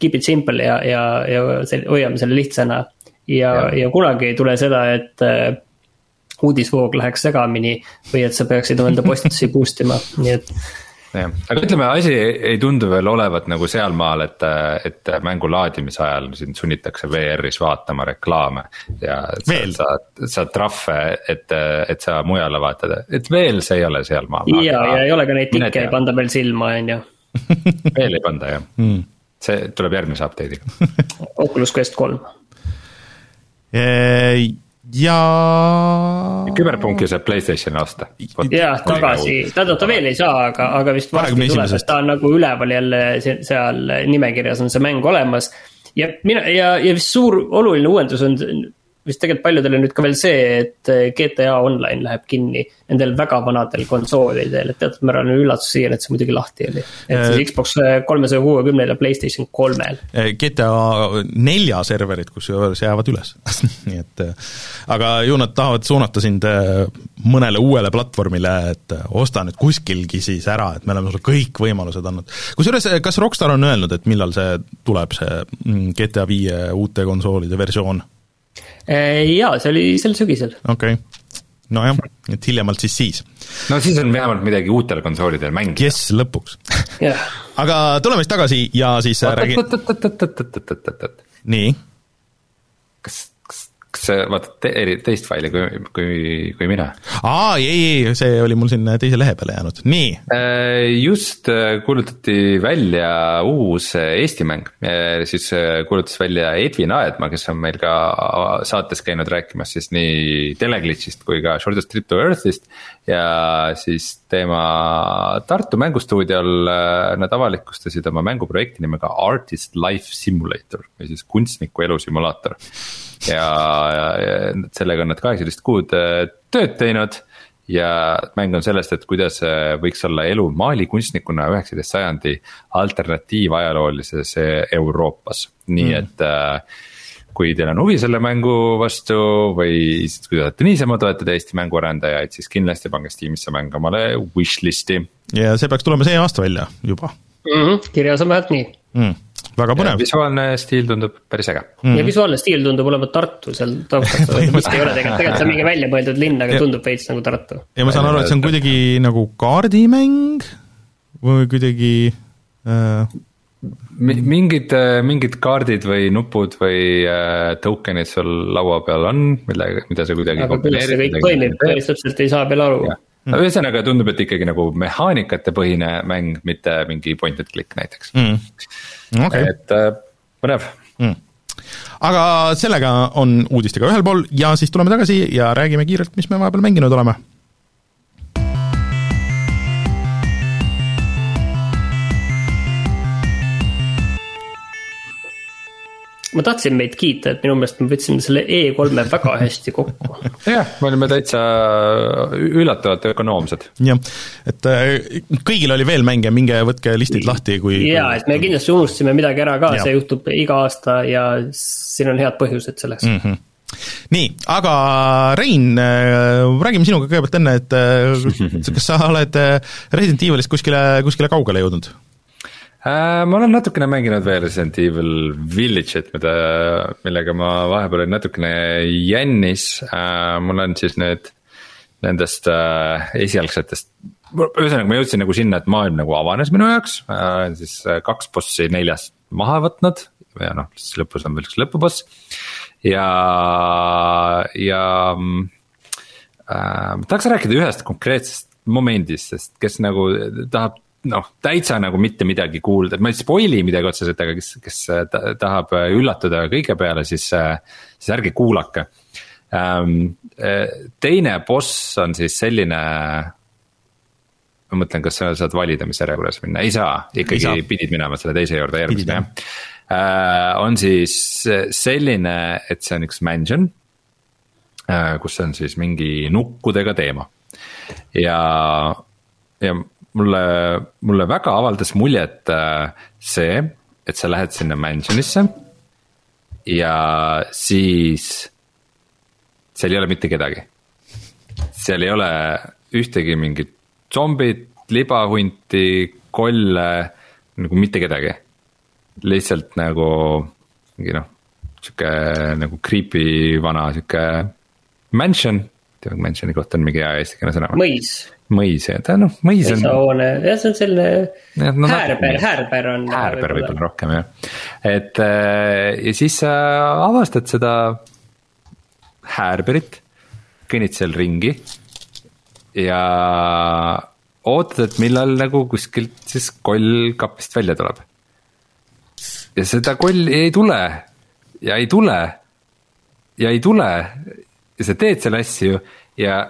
keep it simple ja, ja, ja hoiame selle lihtsana. ja, ja., ja kunagi ei tule seda, et uudisvoog läheks segamini või et sa peaksid enda postitusi boost ima, nii et jah, aga ütleme, asi ei tundu veel olevat nagu sealmaal, et, et mängu laadimise ajal sind sunnitakse VR-is vaatama reklaame. ja veel. saad, saad trahve, et, et sa mujale vaatad, et veel see ei ole sealmaal. ja, ja ei ole ka neid tikke ei panda veel silma, on ju. veel ei panda jah mm., see tuleb järgmise update'iga Oculus Quest kolm ja. küberpunki saab Playstationi osta. jah, tagasi, tähendab ta veel ei saa, aga, aga vist varsti tuleb, et ta on nagu üleval jälle seal nimekirjas on see mäng olemas. ja mina ja, ja vist suur oluline uuendus on vist tegelikult paljudele nüüd ka veel see, et eh, GTA Online läheb kinni nendel väga vanadel konsoolidel, et teatud määral on üllatus siia, et see muidugi lahti oli. et siis Xbox kolmesaja kuuekümnel ja Playstation kolmel. GTA nelja serverid kusjuures jäävad üles nii et aga ju nad tahavad suunata sind mõnele uuele platvormile, et osta nüüd kuskilgi siis ära, et me oleme sulle kõik võimalused andnud. kusjuures, kas Rockstar on öelnud, et millal see tuleb, see mm, GTA viie uute konsoolide versioon? Äh, jaa, see oli sel sügisel. okei okay., nojah, et hiljemalt siis siis. no siis on vähemalt midagi uutele konsoolidele mängida. kes lõpuks aga tuleme siis tagasi ja siis räägi. nii? kas kas sa vaatad te teist faili kui, kui, kui mina? aa, ei, ei, see oli mul siin teise lehe peale jäänud, nii. Äh, just äh, kuulutati välja uus äh, Eesti mäng, siis kuulutas välja Edvin Aedma, kes on meil ka saates käinud rääkimas siis nii Teleglitchist kui ka Shortest Trip to Earth'ist. ja siis tema Tartu mängustuudiol nad avalikustasid oma mänguprojekti nimega Artist Life Simulator või siis kunstniku elusimulaator ja, ja, ja sellega on nad kaheksateist kuud äh, tööd teinud ja mäng on sellest, et kuidas äh, võiks olla elu maalikunstnikuna üheksateist sajandi alternatiivajaloolises äh, Euroopas, nii mm. et kui teil on huvi selle mängu vastu või kui te tahate niisama toetada Eesti mänguarendajaid, siis kindlasti pange Steamisse mäng omale wishlist'i. ja see peaks tulema see aasta välja juba mm. -hmm, kirjas on vähemalt nii mm väga põnev. visuaalne stiil tundub päris äge. Mm.. ja visuaalne stiil tundub olevat Tartu seal taustas, kuskil ei ole tegelikult, tegelikult see on mingi välja mõeldud linn, aga tundub veits nagu Tartu. ja ma saan aru, et see on kuidagi nagu kaardimäng või kuidagi äh... mingid, äh, mingid kaardid või nupud või äh, token'id sul laua peal on, mille, mida sa kuidagi aga kuidas see kõik toimib, päris täpselt ei saa veel aru. No ühesõnaga tundub, et ikkagi nagu mehaanikate põhine mäng, mitte mingi point and click näiteks. Mm okay.. et äh, põnev mm. aga sellega on uudistega ühel pool ja siis tuleme tagasi ja räägime kiirelt, mis me vahepeal mänginud oleme ma tahtsin meid kiita, et minu meelest me võtsime selle E3-e väga hästi kokku. jah, me olime täitsa üllatavalt ökonoomsed. jah, et äh, kõigil oli veel mänge, minge võtke listid lahti, kui. jaa, et me kindlasti unustasime midagi ära ka, see juhtub iga aasta ja siin on head põhjused selleks mm. -hmm nii, aga Rein, äh, räägime sinuga kõigepealt enne, et äh, kas sa oled Resident Evilist kuskile, kuskile kaugele jõudnud? Äh,? ma olen natukene mänginud veel Resident Evil Village'it, mida, millega ma vahepeal olin natukene jännis äh,, mul on siis nüüd nendest äh, esialgsetest ühesõnaga, ma jõudsin nagu sinna, et maailm nagu avanes minu jaoks siis kaks bossi neljast maha võtnud ja noh, siis lõpus on veel üks lõpuboss. ja, ja äh, tahaks rääkida ühest konkreetsest momendist, sest kes nagu tahab noh, täitsa nagu mitte midagi kuulda, ma ei spoil'i midagi otseselt, aga kes, kes tahab üllatuda kõige peale, siis, siis ärge kuulake. Ähm, teine boss on siis selline. ma mõtlen, kas sa saad valida, mis järjekorras minna, ei saa, ikkagi ei saa. pidid minema selle teise juurde järgmisena jah. Äh, on siis selline, et see on üks mansion, äh, kus on siis mingi nukkudega teema ja, ja mulle, mulle väga avaldas muljet äh, see, et sa lähed sinna mansion'isse. ja siis seal ei ole mitte kedagi. seal ei ole ühtegi mingit zombit, libahunti, kolle, nagu mitte kedagi. lihtsalt nagu mingi noh, sihuke nagu creepy vana sihuke mansion. tead, mansion'i kohta on mingi hea eestikeelne sõna. mõis mõis ja ta noh, mõis on. mõisahoone, jah, see on selline no, häärber, häärber on. häärber võib-olla rohkem jah, et äh, ja siis sa avastad seda häärberit, kõnnid seal ringi ja ootad, et millal nagu kuskilt siis koll kapist välja tuleb. ja seda kolli ei tule ja ei tule ja ei tule ja sa teed selle asju ja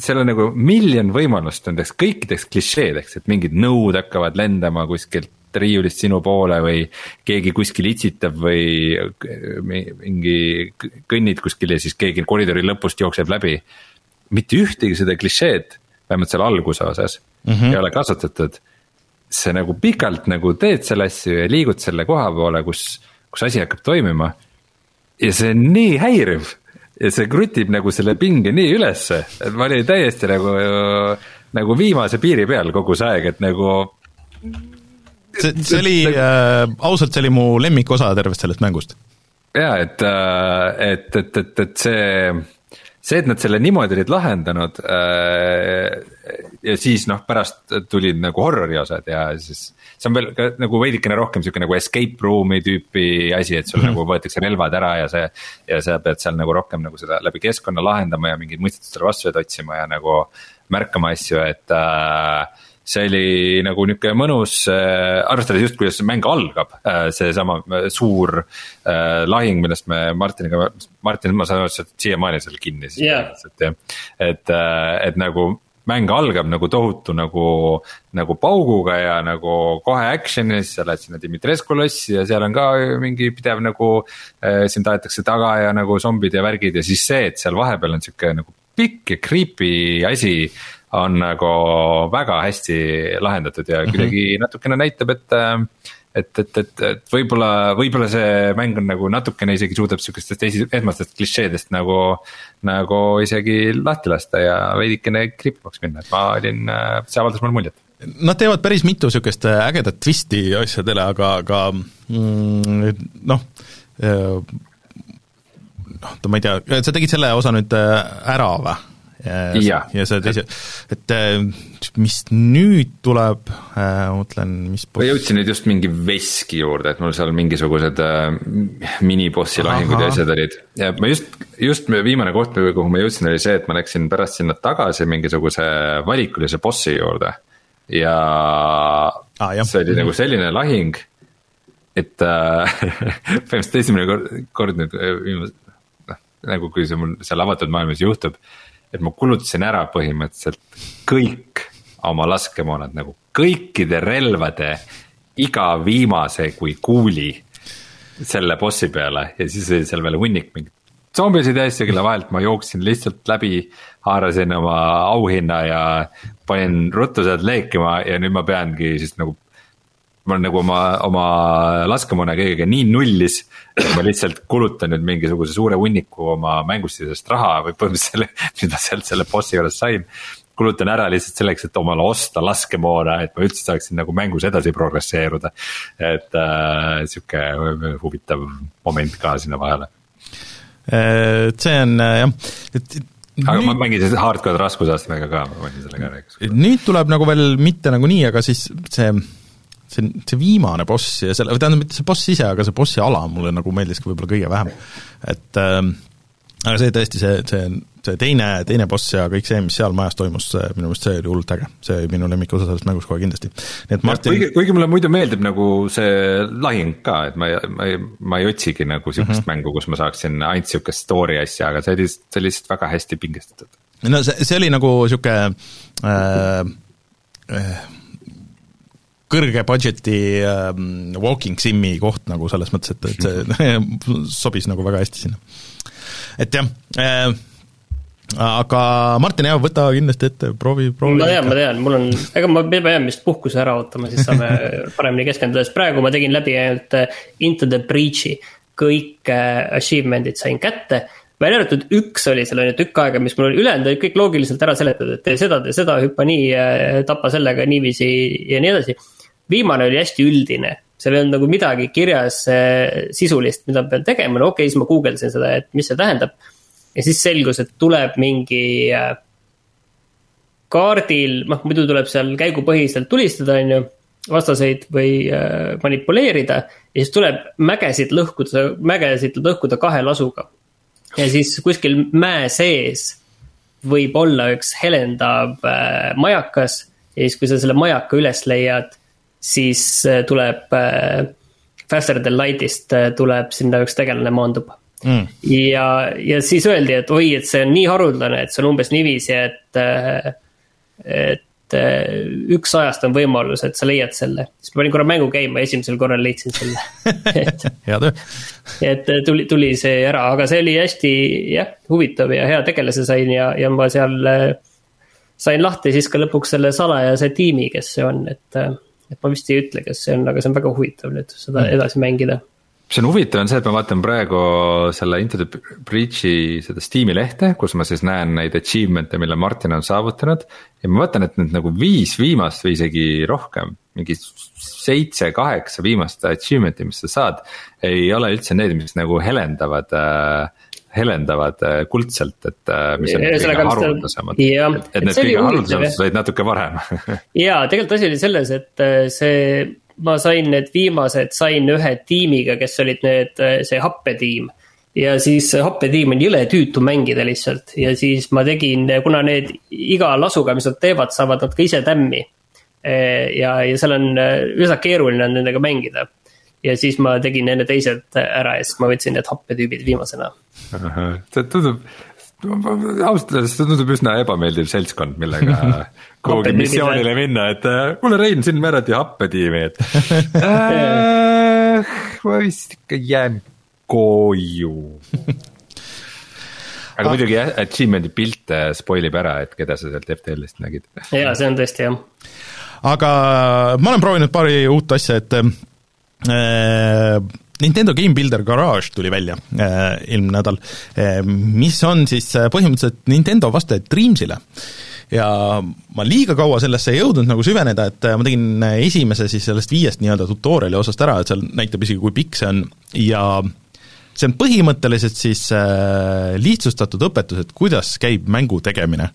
seal on nagu miljon võimalust nendeks kõikideks klišeedeks, et mingid nõud hakkavad lendama kuskilt riiulist sinu poole või keegi kuskil itsitab või mingi kõnnid kuskil ja siis keegi koridori lõpust jookseb läbi. mitte ühtegi seda klišeed, vähemalt seal alguse osas mm -hmm. ei ole kasutatud. sa nagu pikalt nagu teed selle asju ja liigud selle koha poole, kus, kus asi hakkab toimima. ja see on nii häiriv ja see krutib nagu selle pinge nii ülesse, et ma olin täiesti nagu, nagu viimase piiri peal kogu see aeg, et nagu. see, see oli äh,, ausalt, see oli mu lemmikosa tervest sellest mängust. ja et, äh, et, et, et, et see, see, et nad selle niimoodi olid lahendanud äh, ja siis noh, pärast tulid nagu horror'i osad ja siis see on veel ka nagu veidikene rohkem sihuke nagu escape room'i tüüpi asi, et sul mm -hmm. nagu võetakse relvad ära ja see. ja sa pead seal nagu rohkem nagu seda läbi keskkonna lahendama ja mingeid mõistetustele vastuseid otsima ja nagu märkama asju, et äh, see oli nagu nihuke mõnus äh,, arvestades just, kuidas see mäng algab äh,, seesama äh, suur lahing, millest me Martiniga, Martin, ma saan aru, et sa oled siiamaani seal kinni siis yeah.. et, et, äh, et nagu mäng algab nagu tohutu nagu, nagu pauguga ja nagu kohe action'i, siis sa lähed sinna Dimitrescu lossi ja seal on ka mingi pidev nagu äh,. sind aetakse taga ja nagu zombid ja värgid ja siis see, et seal vahepeal on sihuke nagu pikk ja creepy asi on nagu väga hästi lahendatud ja mhm. kuidagi mm -hmm. natukene näitab, et äh, et, et, et, et võib-olla, võib-olla see mäng on nagu natukene isegi suudab sihukestest esi-, esmastest klišeedest nagu. nagu isegi lahti lasta ja veidikene kriipivaks minna, et ma olin, see avaldas mulle muljet. Nad teevad päris mitu sihukest ägedat twisti asjadele, aga, aga mm, noh noh, ma ei tea, sa tegid selle osa nüüd ära või? Ja, ja see teise, et äh, mis nüüd tuleb äh,, mõtlen, mis ma jõudsin nüüd just mingi veski juurde, et mul seal mingisugused äh, minibossi lahingud ja asjad olid. ja ma just, just viimane koht, kuhu ma jõudsin, oli see, et ma läksin pärast sinna tagasi mingisuguse valikulise bossi juurde. ja ah, jah. see oli nagu selline lahing, et äh, põhimõtteliselt esimene kord, kord nüüd viimase noh, nagu kui see mul seal avatud maailmas juhtub et ma kulutasin ära põhimõtteliselt kõik oma laskemoonad nagu kõikide relvade iga viimase kui kuuli. selle bossi peale ja siis oli seal veel hunnik mingit zombisid ja asju, kelle vahelt ma jooksin lihtsalt läbi, haarasin oma auhinna ja panin ruttu sealt leekima ja nüüd ma peangi siis nagu. Ma olen nagu oma, oma laskemoona kõigega nii nullis, et ma lihtsalt kulutan nüüd mingisuguse suure hunniku oma mängustisest raha või põhimõtteliselt mida sealt selle bossi juures sain kulutan ära lihtsalt selleks, et omale osta laskemoona, et ma üldse saaksin nagu mängus edasi progresseeruda. et äh, sihuke huvitav moment ka sinna vahele. et see on äh, jah, et aga nüüd, ma mängisin hardcore raskusastmega ka, ma panin selle ka nüüd tuleb nagu veel mitte nagu nii, aga siis see see, see viimane boss ja selle, tähendab, mitte see boss ise, aga see bossi ala mulle nagu meeldiski võib-olla kõige vähem. et äh, aga see tõesti, see, see, see teine, teine boss ja kõik see, mis seal majas toimus, minu meelest see oli hullult äge. see oli minu lemmikosa sellest mängust kohe kindlasti. nii et Martin kuigi, kuigi mulle muidu meeldib nagu see lahing ka, et ma ma ei, ma ei otsigi nagu sihukest mm -hmm. mängu, kus ma saaksin ainult sihukest story asja, aga see oli, see oli lihtsalt väga hästi pingestatud. no see, see oli nagu sihuke äh, äh, kõrge budget'i äh, walking sim'i koht nagu selles mõttes, et, et see sobis nagu väga hästi sinna et jah äh,, aga Martin, jah, võta kindlasti ette, proovi, proovi. ma tean, ma tean, mul on, ega ma pean vist puhkuse ära ootama, siis saame paremini keskenduda, sest praegu ma tegin läbi ainult äh, Into the Breach'i. kõik äh, achievement'id sain kätte välja arvatud üks oli seal on ju tükk aega, mis mul oli, ülejäänud olid kõik loogiliselt ära seletatud, et tee seda, tee seda, hüppa nii, äh, tapa sellega niiviisi ja nii edasi. Viimane oli hästi üldine, seal ei olnud nagu midagi kirjas äh, sisulist, mida ma pean tegema, no okei okay,, siis ma guugeldasin seda, et mis see tähendab. ja siis selgus, et tuleb mingi äh, kaardil, noh muidu tuleb seal käigupõhiselt tulistada, on ju, vastaseid või äh, manipuleerida. ja siis tuleb mägesid lõhkuda, mägesid lõhkuda kahe lasuga. ja siis kuskil mäe sees võib olla üks helendav majakas ja siis, kui sa selle majaka üles leiad siis äh, tuleb äh, Faster than light'ist äh, tuleb sinna üks tegelane maandub. Mm.. ja, ja siis öeldi, et oi, et see on nii haruldane, et see on umbes niiviisi, et, et üks ajast on võimalus, et sa leiad selle. siis ma panin korra mängu käima, esimesel korral leidsin selle. Et et tuli, tuli see ära, aga see oli hästi jah, huvitav ja hea tegelase sain ja, ja ma seal sain lahti siis ka lõpuks selle salajase tiimi, kes see on, et et ma vist ei ütle, kes see on, aga see on väga huvitav nüüd seda mm. edasi mängida mis on huvitav, on see, et ma vaatan praegu selle Into the Breach'i seda Steam'i lehte, kus ma siis näen neid achievement'e, mille Martin on saavutanud. ja ma vaatan, et need nagu viis viimast või isegi rohkem, mingi seitse-kaheksa viimast achievement'i, mis sa saad. ei ole üldse need, mis nagu helendavad äh, helendavad äh, kuldselt, et äh, mis on kõige haruldasemad. et, et need kõige haruldasemad said natuke varem ja tegelikult asi oli selles, et äh, see, ma sain need viimased, sain ühe tiimiga, kes olid need, see happetiim. ja siis happetiim on jõle tüütu mängida lihtsalt ja siis ma tegin, kuna need iga lasuga, mis nad teevad, saavad nad ka ise tämmi. ja, ja seal on üsna keeruline on nendega mängida ja siis ma tegin enne teised ära ja siis ma võtsin need happetüübid viimasena. see tundub, ausalt öeldes see tundub üsna ebameeldiv seltskond, millega kuhugi missioonile minna, et äh, kuule, Rein, sind määrati happetiimi, et äh, ma vist ikka jään koju aga ah. muidugi jah, achievement'i pilt spoil ib ära, et keda sa sealt FTL-ist nägid. jaa, see on tõesti jah. aga ma olen proovinud paari uut asja, et Nintendo Game Builder Garage tuli välja äh, eelmine nädal, äh, mis on siis põhimõtteliselt Nintendo vastaja Dreamsile. ja ma liiga kaua sellesse ei jõudnud nagu süveneda, et ma tegin esimese siis sellest viiest nii-öelda tutorial'i osast ära, et seal näitab isegi, kui pikk see on. Ja see on põhimõtteliselt siis lihtsustatud õpetus, et kuidas käib mängu tegemine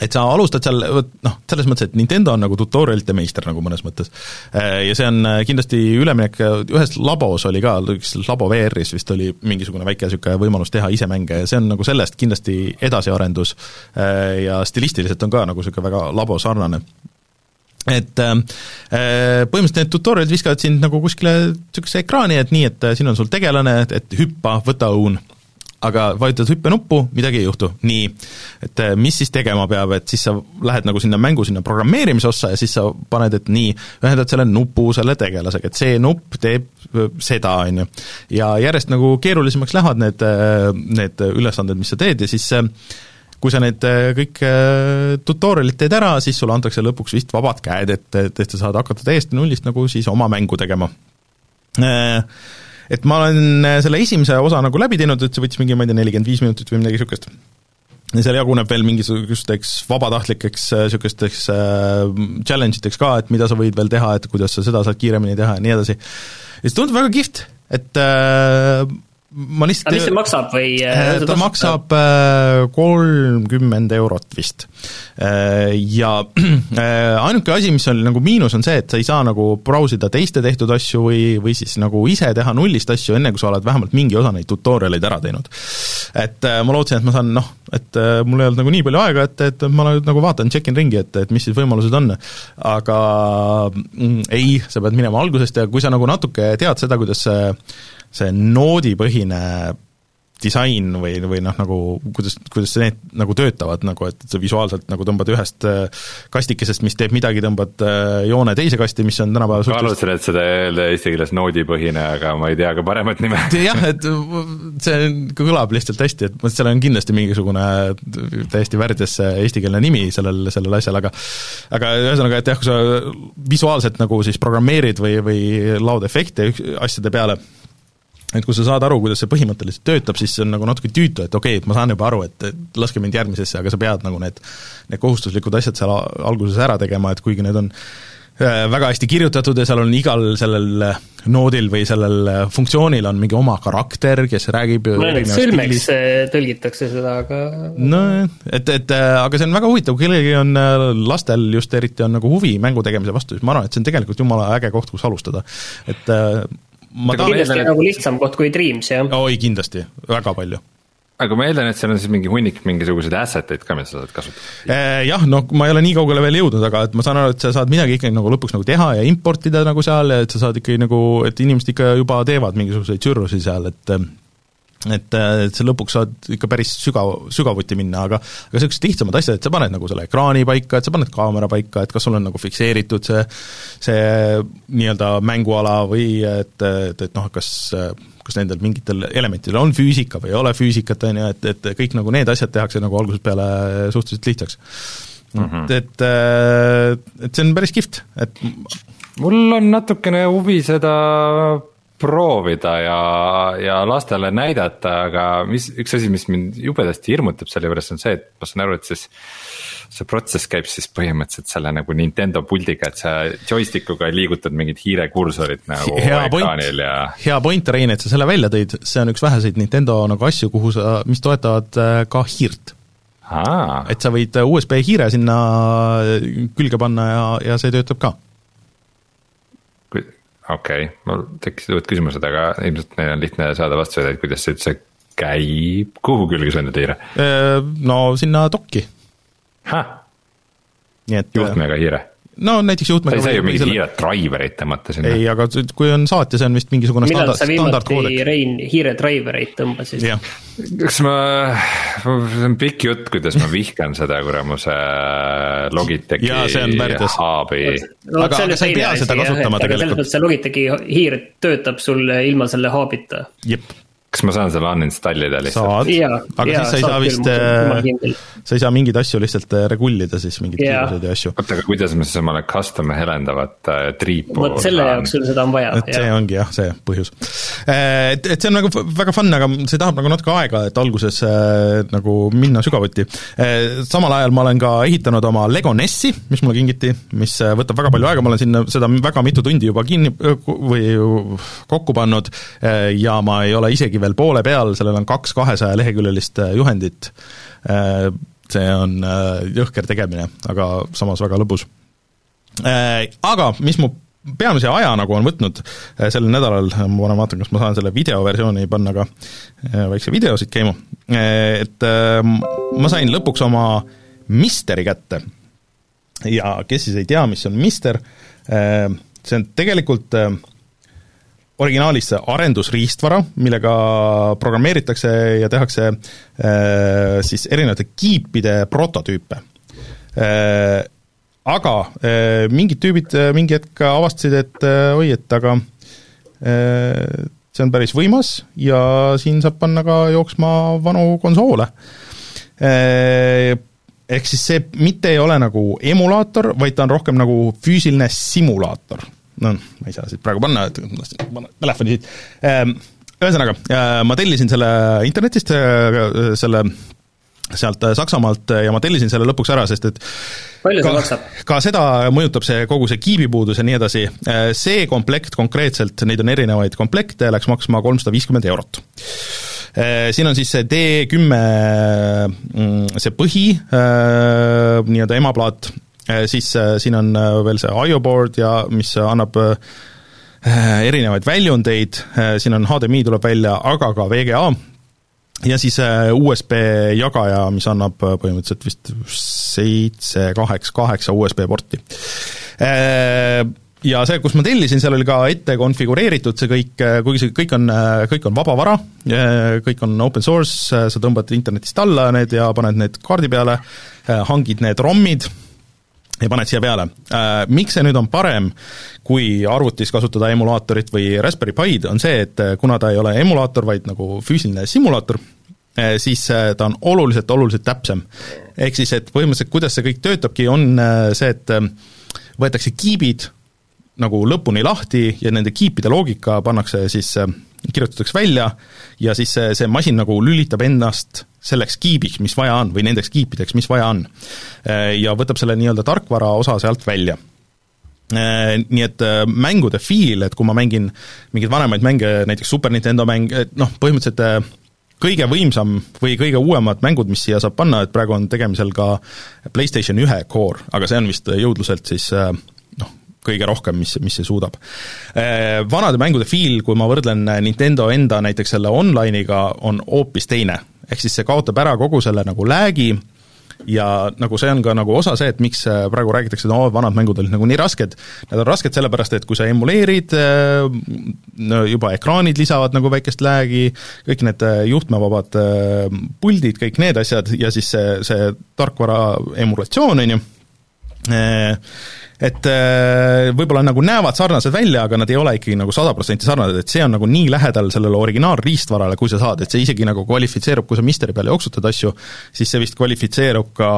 et sa alustad seal, noh, selles mõttes, et Nintendo on nagu tutorial'ite meister nagu mõnes mõttes. Äh, ja see on äh, kindlasti üleminek, ühes labos oli ka, üks labo VR-is vist oli mingisugune väike niisugune võimalus teha ise mänge ja see on nagu sellest kindlasti edasiarendus äh, ja stilistiliselt on ka nagu niisugune väga labo sarnane et põhimõtteliselt need tutorial'id viskavad sind nagu kuskile niisugusesse ekraani, et nii, et siin on sul tegelane, et hüppa, võta õun aga vajutad hüppenuppu, midagi ei juhtu, nii. et eh, mis siis tegema peab, et siis sa lähed nagu sinna mängu sinna programmeerimise ossa ja siis sa paned, et nii, ühendad selle nupu selle tegelasega, et see nupp teeb eh, seda, on ju. ja järjest nagu keerulisemaks lähevad need, eh, need ülesanded, mis sa teed ja siis kui sa need kõik tutorial'id teed ära, siis sulle antakse lõpuks vist vabad käed, et, et sa saad hakata täiesti nullist nagu siis oma mängu tegema et ma olen äh, selle esimese osa nagu läbi teinud, et see võttis mingi, ma ei tea, nelikümmend viis minutit või midagi niisugust. ja seal jaguneb veel mingisugusteks vabatahtlikeks niisugusteks äh, äh, challenge iteks ka, et mida sa võid veel teha, et kuidas sa seda saad kiiremini teha ja nii edasi. ja see tundub väga kihvt, et äh, ma lihtsalt aga mis see maksab või? Äh, ta maksab äh, kolmkümmend eurot vist. Äh, ja ainuke asi, mis on nagu miinus, on see, et sa ei saa nagu brausida teiste tehtud asju või, või siis nagu ise teha nullist asju, enne kui sa oled vähemalt mingi osa neid tutorial'eid ära teinud. et ma lootsin, et ma saan noh, et mul ei olnud nagu nii palju aega, et, et ma nagu vaatan, check in ringi, et, et mis siis võimalused on, aga mm, ei, sa pead minema algusest ja kui sa nagu natuke tead seda, kuidas see see noodipõhine disain või, või noh, nagu kuidas, kuidas need nagu töötavad, nagu et sa visuaalselt nagu tõmbad ühest äh, kastikesest, mis teeb midagi, tõmbad äh, joone teise kasti, mis on tänapäeval ma alustasin, et seda öelda eesti keeles noodipõhine, aga ma ei tea ka paremat nime. jah, et see kõlab lihtsalt hästi, et seal on kindlasti mingisugune täiesti värdjas eestikeelne nimi sellel, sellel asjal, aga aga ühesõnaga, et jah, kui sa visuaalselt nagu siis programmeerid või, või laod efekte asjade peale, et kui sa saad aru, kuidas see põhimõtteliselt töötab, siis see on nagu natuke tüütu, et okei okay,, et ma saan juba aru, et, et laske mind järgmisesse, aga sa pead nagu need, need kohustuslikud asjad seal alguses ära tegema, et kuigi need on äh, väga hästi kirjutatud ja seal on igal sellel äh, noodil või sellel äh, funktsioonil on mingi oma karakter, kes räägib no sõlmeks tõlgitakse seda, aga nojah, et, et aga see on väga huvitav, kui kellelgi on lastel just eriti on nagu huvi mängu tegemise vastu, siis ma arvan, et see on tegelikult jumala äge koht, kus alustada. et ma kindlasti eeldan, nagu lihtsam koht kui Dreams, jah? oi, kindlasti, väga palju aga ma eeldan, et seal on siis mingi hunnik mingisuguseid asset eid ka, mida sa saad kasutada? Eh, jah, no ma ei ole nii kaugele veel jõudnud, aga et ma saan aru, et sa saad midagi ikkagi nagu lõpuks nagu teha ja importida nagu seal ja et sa saad ikkagi nagu, et inimesed ikka juba teevad mingisuguseid sürrusi seal, et et, et sa lõpuks saad ikka päris sügav, sügavuti minna, aga aga niisugused lihtsamad asjad, et sa paned nagu selle ekraani paika, et sa paned kaamera paika, et kas sul on nagu fikseeritud see, see nii-öelda mänguala või et, et, et noh, kas kas nendel mingitel elementidel on füüsika või ei ole füüsikat, on ju, et, et kõik nagu need asjad tehakse nagu algusest peale suhteliselt lihtsaks mm. -hmm. et, et see on päris kihvt, et mul on natukene huvi seda proovida ja, ja lastele näidata, aga mis, üks asi, mis mind jubedasti hirmutab selle juures on see, et ma saan aru, et siis. see protsess käib siis põhimõtteliselt selle nagu Nintendo puldiga, et sa joystick uga liigutad mingit hiirekursorit nagu hea ekraanil ja. hea point, Rein, et sa selle välja tõid, see on üks väheseid Nintendo nagu asju, kuhu sa, mis toetavad äh, ka hiirt Aa. et sa võid USB hiire sinna külge panna ja, ja see töötab ka okei okay., mul tekkisid uued küsimused, aga ilmselt neil on lihtne saada vastuseid, et kuidas see üldse käib, kuhu külge sa enda hiire? Äh, no sinna dokki. nii et. juhtmega hiire no näiteks juhtmega sa ei saa ju mingit selle... hiire driver'it tõmmata sinna. ei, aga kui on saatja, see on vist mingisugune millal sa viimati, Rein, hiire driver'it tõmbasid? kas ma, see on pikk jutt, kuidas ma vihkan seda kuramuse Logitechi hub'i. No, aga, aga sa ei pea seda kasutama jah, tegelikult. selles mõttes see Logitechi hiir töötab sul ilma selle hub'ita. jep kas ma saan selle uninstallida lihtsalt? saad, aga ja, siis sa ei saa vist, äh, sa ei saa mingeid asju lihtsalt äh, regullida siis, mingeid kiiruseid ja asju. oota, aga kuidas ma siis omale custom helendavat äh, triipu vot selle jaoks sul seda on vaja. et see ongi jah, see põhjus. Äh, et, et see on nagu väga fun, aga see tahab nagu natuke aega, et alguses äh, nagu minna sügavuti samal ajal ma olen ka ehitanud oma Lego NES-i, mis mulle kingiti, mis võtab väga palju aega, ma olen sinna seda väga mitu tundi juba kinni või kokku pannud ja ma ei ole isegi isegi veel poole peal, sellel on kaks kahesaja leheküljelist äh, juhendit, äh, see on äh, jõhker tegemine, aga samas väga lõbus. Aga mis mu peamise aja nagu on võtnud sellel nädalal, ma parem vaatan, kas ma saan selle videoversiooni panna ka väikse video siit käima, et ma sain lõpuks oma Misteri kätte. ja kes siis ei tea, mis on Mister, see on tegelikult originaalis see arendusriistvara, millega programmeeritakse ja tehakse äh, siis erinevate kiipide prototüüpe äh,. Aga äh, mingid tüübid mingi hetk avastasid, et oi, et aga see on päris võimas ja siin saab panna ka jooksma vanu konsoole ehk siis see mitte ei ole nagu emulaator, vaid ta on rohkem nagu füüsiline simulaator no ma ei saa siit praegu panna, et panna telefoni siit. Ehm, ühesõnaga, äh, ma tellisin selle internetist, äh, selle sealt Saksamaalt ja ma tellisin selle lõpuks ära, sest et palju see maksab? ka seda mõjutab see, kogu see kiibipuudus ja nii edasi, äh, see komplekt konkreetselt, neid on erinevaid komplekte, läks maksma kolmsada viiskümmend eurot. Siin on siis see D10, mm, see põhi, nii-öelda emaplaat, Äh, siis äh, siin on äh, veel see IO board ja mis annab erinevaid väljundeid, siin on HDMI tuleb välja, aga ka VGA, ja siis USB jagaja, mis annab põhimõtteliselt vist seitse, kaheksa, kaheksa USB porti. Ja see, kus ma tellisin, seal oli ka ette konfigureeritud see kõik, kuigi see kõik on, kõik on vabavara, kõik on open source, sa tõmbad internetist alla need ja paned need kaardi peale, hangid need ROM-id, ja paned siia peale. Äh, miks see nüüd on parem, kui arvutis kasutada emulaatorit või Raspberry Pi'd, on see, et äh, kuna ta ei ole emulaator, vaid nagu füüsiline simulaator, äh, siis ta on oluliselt, oluliselt täpsem. ehk siis, et põhimõtteliselt kuidas see kõik töötabki, on see, et võetakse kiibid nagu lõpuni lahti ja nende kiipide loogika pannakse siis, kirjutatakse välja ja siis see, see masin nagu lülitab ennast selleks kiibiks, mis vaja on, või nendeks kiipideks, mis vaja on. Äh, ja võtab selle nii-öelda tarkvara osa sealt välja äh, nii et äh, mängude feel, et kui ma mängin mingeid vanemaid mänge, näiteks Super Nintendo mäng, et noh, põhimõtteliselt kõige võimsam või kõige uuemad mängud, mis siia saab panna, et praegu on tegemisel ka PlayStation ühe core, aga see on vist jõudluselt siis noh, kõige rohkem, mis, mis see suudab. Vanade mängude feel, kui ma võrdlen Nintendo enda näiteks selle online'iga, on hoopis teine ehk siis see kaotab ära kogu selle nagu lag'i ja nagu see on ka nagu osa see, et miks äh, praegu räägitakse, et no vanad mängud olid nagu nii rasked, nad on rasked sellepärast, et kui sa emuleerid, äh, juba ekraanid lisavad nagu väikest lag'i, kõik need äh, juhtmevabad puldid, kõik need asjad ja siis see, see tarkvara emulatsioon, on ju, et äh, võib-olla nagu näevad sarnased välja, aga nad ei ole ikkagi nagu sada protsenti sarnased, et see on nagu nii lähedal sellele originaalriistvarale, kui sa saad, et see isegi nagu kvalifitseerub, kui sa Misteri peal jooksutad asju, siis see vist kvalifitseerub ka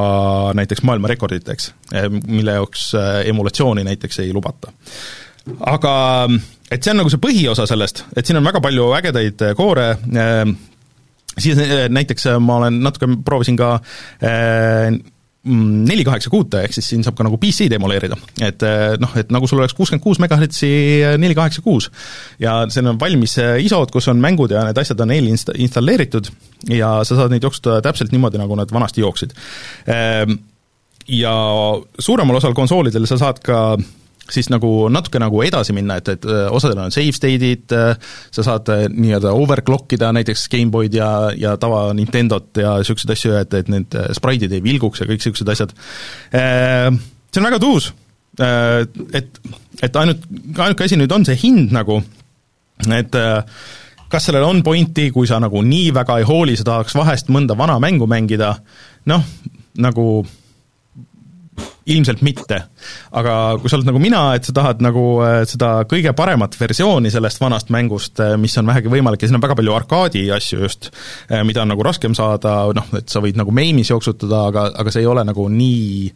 näiteks maailmarekorditeks, eh, mille jaoks äh, emulatsiooni näiteks ei lubata. aga et see on nagu see põhiosa sellest, et siin on väga palju ägedaid äh, koore, siis näiteks ma olen natuke, proovisin ka Mm, neli kaheksa kuute, ehk siis siin saab ka nagu PC-d emuleerida. et eh, noh, et nagu sul oleks kuuskümmend kuus megahertsi neli kaheksa kuus ja seal on valmis eh, ISO-d, kus on mängud ja need asjad on eelinsta-, installeeritud ja sa saad neid jooksutada täpselt niimoodi, nagu nad vanasti jooksid. Ehm, ja suuremal osal konsoolidel sa saad ka siis nagu natuke nagu edasi minna, et, et äh, osadel on save state'id, äh, sa saad äh, nii-öelda overclock ida näiteks GameBoy'd ja, ja tava Nintendot ja niisuguseid asju, et, et need spraidid ei vilguks ja kõik niisugused asjad. See on väga tuus, et, et ainult, ainuke asi nüüd on see hind nagu, et kas sellel on pointi, kui sa nagu nii väga ei hooli, sa tahaks vahest mõnda vana mängu mängida, noh, nagu ilmselt mitte. aga kui sa oled nagu mina, et sa tahad nagu äh, seda kõige paremat versiooni sellest vanast mängust, äh, mis on vähegi võimalik ja siin on väga palju arkaadi asju just, äh, mida on nagu raskem saada, noh, et sa võid nagu meimis jooksutada, aga, aga see ei ole nagu nii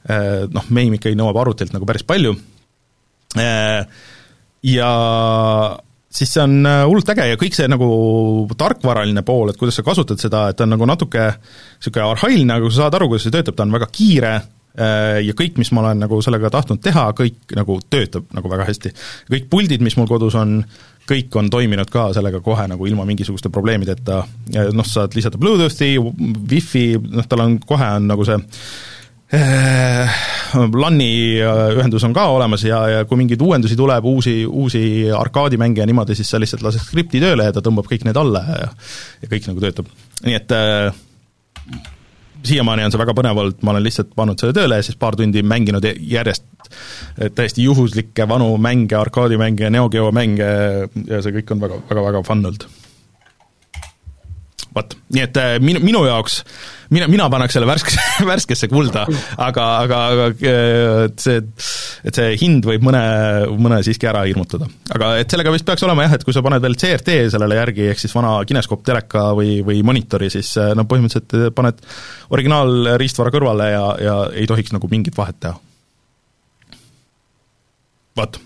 noh, meim ikkagi nõuab arvutilt nagu päris palju, ja siis see on hullult äge ja kõik see nagu tarkvaraline pool, et kuidas sa kasutad seda, et ta on nagu natuke niisugune arhailine, aga kui sa saad aru, kuidas see töötab, ta on väga kiire, ja kõik, mis ma olen nagu sellega tahtnud teha, kõik nagu töötab nagu väga hästi. kõik puldid, mis mul kodus on, kõik on toiminud ka sellega kohe nagu ilma mingisuguste probleemideta, noh, saad lisada Bluetoothi, Wi-Fi, noh, tal on, kohe on nagu see äh, LAN-i äh, ühendus on ka olemas ja, ja kui mingeid uuendusi tuleb, uusi, uusi arkaadimänge ja niimoodi, siis sa lihtsalt lased skripti tööle ja ta tõmbab kõik need alla ja ja kõik nagu töötab. nii et äh, siiamaani on see väga põnev olnud, ma olen lihtsalt pannud selle tööle ja siis paar tundi mänginud järjest täiesti juhuslikke vanu mänge, arkaadimänge, Neo Geo mänge ja see kõik on väga, väga, väga fun olnud vot, nii et äh, minu, minu jaoks, mina, mina paneks selle värskesse, värskesse kulda, aga, aga, aga äh, et see, et see hind võib mõne, mõne siiski ära hirmutada. aga et sellega vist peaks olema jah, et kui sa paned veel CRT sellele järgi, ehk siis vana kineskoop teleka või, või monitori, siis äh, no põhimõtteliselt paned originaalriistvara kõrvale ja, ja ei tohiks nagu mingit vahet teha. vot,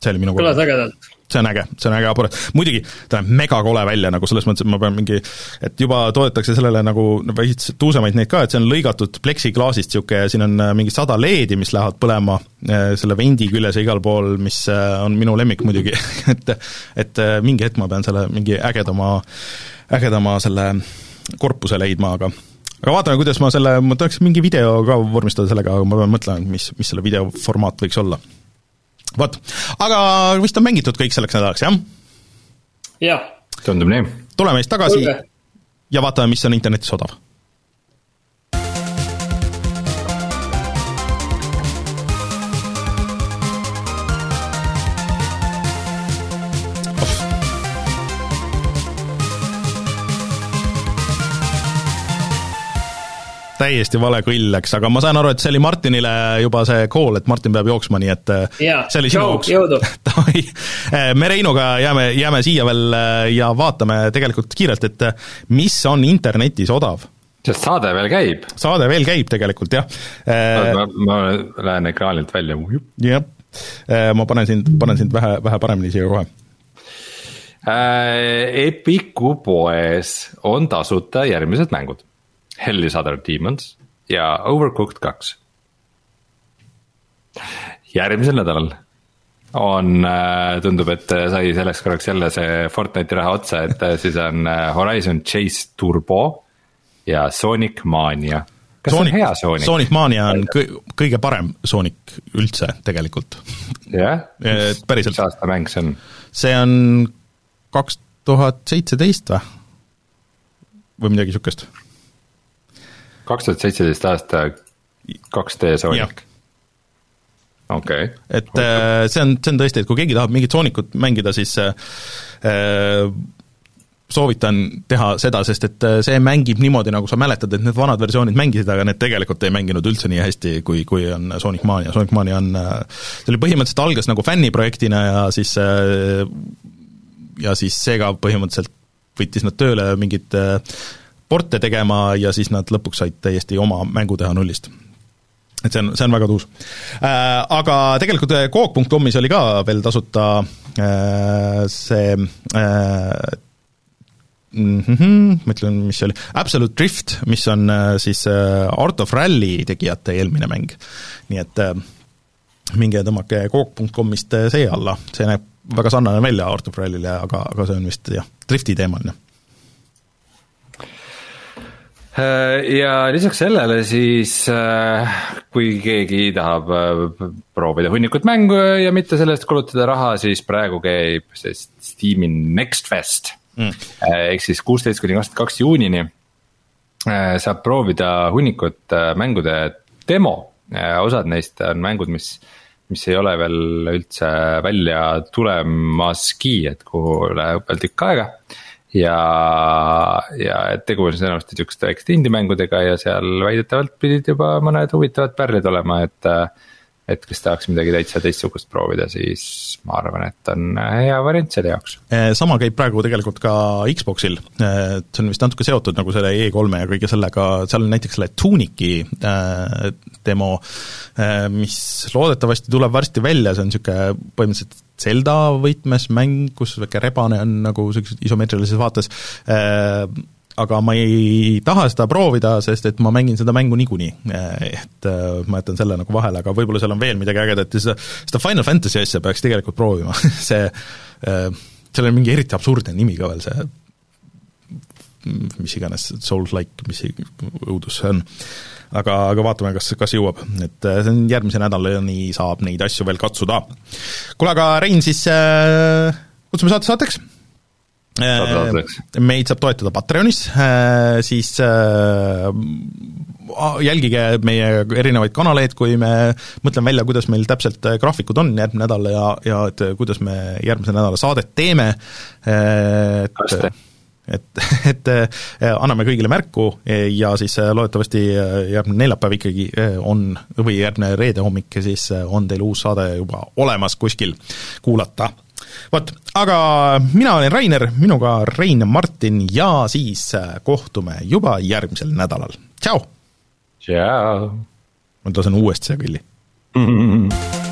see oli minu kõlas ägedalt see on äge, see on äge aparaat, muidugi ta näeb megakole välja nagu selles mõttes, et ma pean mingi, et juba toodetakse sellele nagu veits tuusemaid neid ka, et see on lõigatud pleksiklaasist niisugune siin on äh, mingi sada LED-i, mis lähevad põlema äh, selle vendi küljes ja igal pool, mis äh, on minu lemmik muidugi. Et et mingi hetk ma pean selle mingi ägedama, ägedama selle korpuse leidma, aga aga vaatame, kuidas ma selle, ma tahaks mingi video ka vormistada sellega, aga ma pean mõtlema, mis, mis selle video formaat võiks olla vot, aga vist on mängitud kõik selleks nädalaks, jah? jah. tundub nii. tuleme siis tagasi Tulge. ja vaatame, mis on internetis odav täiesti vale kõll läks, aga ma saan aru, et see oli Martinile juba see call, et Martin peab jooksma, nii et äh, ja, see oli sinu jaoks. davai, äh, me Reinuga jääme, jääme siia veel äh, ja vaatame tegelikult kiirelt, et mis on internetis odav sest saade veel käib. saade veel käib tegelikult, jah. ma, ma lähen ekraanilt välja. jah, ma panen sind, panen sind vähe, vähe paremini siia kohe. Epiku poes on tasuta järgmised mängud Hell is other demons ja Overcooked kaks. järgmisel nädalal on, äh, tundub, et sai selleks korraks jälle see Fortnite'i raha otsa, et äh, siis on äh, Horizon Chase Turbo ja Sonic Mania. kas Sonic, on hea Sonic? Sonic Mania on kõ-, kõige parem Sonic üldse tegelikult. jah, päriselt. mis aasta mäng see on? see on kaks tuhat seitseteist või? või midagi niisugust kaks tuhat seitseteist aasta 2D Sonic. okei. Okay.. et äh, see on, see on tõesti, et kui keegi tahab mingit Sonicut mängida, siis äh, soovitan teha seda, sest et äh, see mängib niimoodi, nagu sa mäletad, et need vanad versioonid mängisid, aga need tegelikult ei mänginud üldse nii hästi, kui, kui on Sonic Mania, Sonic Mania on, äh, see oli põhimõtteliselt, algas nagu fänniprojektina ja siis ja siis seega põhimõtteliselt võttis nad tööle mingid äh, porte tegema ja siis nad lõpuks said täiesti oma mängu teha nullist et see on, see on väga tuus äh,. Aga tegelikult äh, Coop.com-is oli ka veel tasuta äh, see äh, mm -hmm, ma ütlen, mis see oli, Absolute Drift, mis on äh, siis äh, Art of Rally tegijate eelmine mäng. nii et äh, minge tõmmake Coop.com-ist äh, see alla, see näeb väga sarnane välja Art of Rally'le, aga, aga see on vist jah, drifti teemaline Äh, ja lisaks sellele siis, äh, kui keegi tahab äh, proovida hunnikut mängu ja mitte selle eest kulutada raha, siis praegu käib see Steam'i Next Fest mm.. ehk siis kuusteist kuni kakskümmend kaks juunini saab proovida hunnikut mängude demo, osad neist on mängud, mis mis ei ole veel üldse välja tulemaski, et kuhu läheb veel tükk aega ja, ja tegu on enamasti sihukeste väikeste indie-mängudega ja seal väidetavalt pidid juba mõned huvitavad pärlid olema, et. et kes tahaks midagi täitsa teistsugust proovida, siis ma arvan, et on hea variant selle jaoks. Eh, sama käib praegu tegelikult ka Xboxil, eh, see on vist natuke seotud nagu selle E3-e ja kõige sellega, seal on näiteks selle Tuniki äh, demo äh,, mis loodetavasti tuleb varsti välja, see on niisugune põhimõtteliselt Zelda võtmes mäng, kus väike rebane on nagu niisuguses isomeetrilises vaates. Äh,, aga ma ei taha seda proovida, sest et ma mängin seda mängu niikuinii. Et äh, ma jätan selle nagu vahele, aga võib-olla seal on veel midagi ägedat ja seda, seda Final Fantasy asja peaks tegelikult proovima. See, äh, seal on mingi eriti absurdne nimi ka veel, see mis iganes, Souls-like, mis õudus see on aga, aga vaatame, kas, kas jõuab, et äh, see on järgmise nädalani saab neid asju veel katsuda. kuule, aga Rein, siis äh, kutsume saate saateks? saadavaks. meid saab toetada Patreonis, siis jälgige meie erinevaid kanaleid, kui me mõtleme välja, kuidas meil täpselt graafikud on järgmine nädal ja, ja et kuidas me järgmise nädala saadet teeme, et Kaste et, et anname kõigile märku ja siis loodetavasti järgmine neljapäev ikkagi on, või järgmine reede hommik, siis on teil uus saade juba olemas kuskil kuulata. vot, aga mina olen Rainer, minuga Rein Martin ja siis kohtume juba järgmisel nädalal, tšau! tšau. ma tasen uuesti seda kõlli Mm -hmm.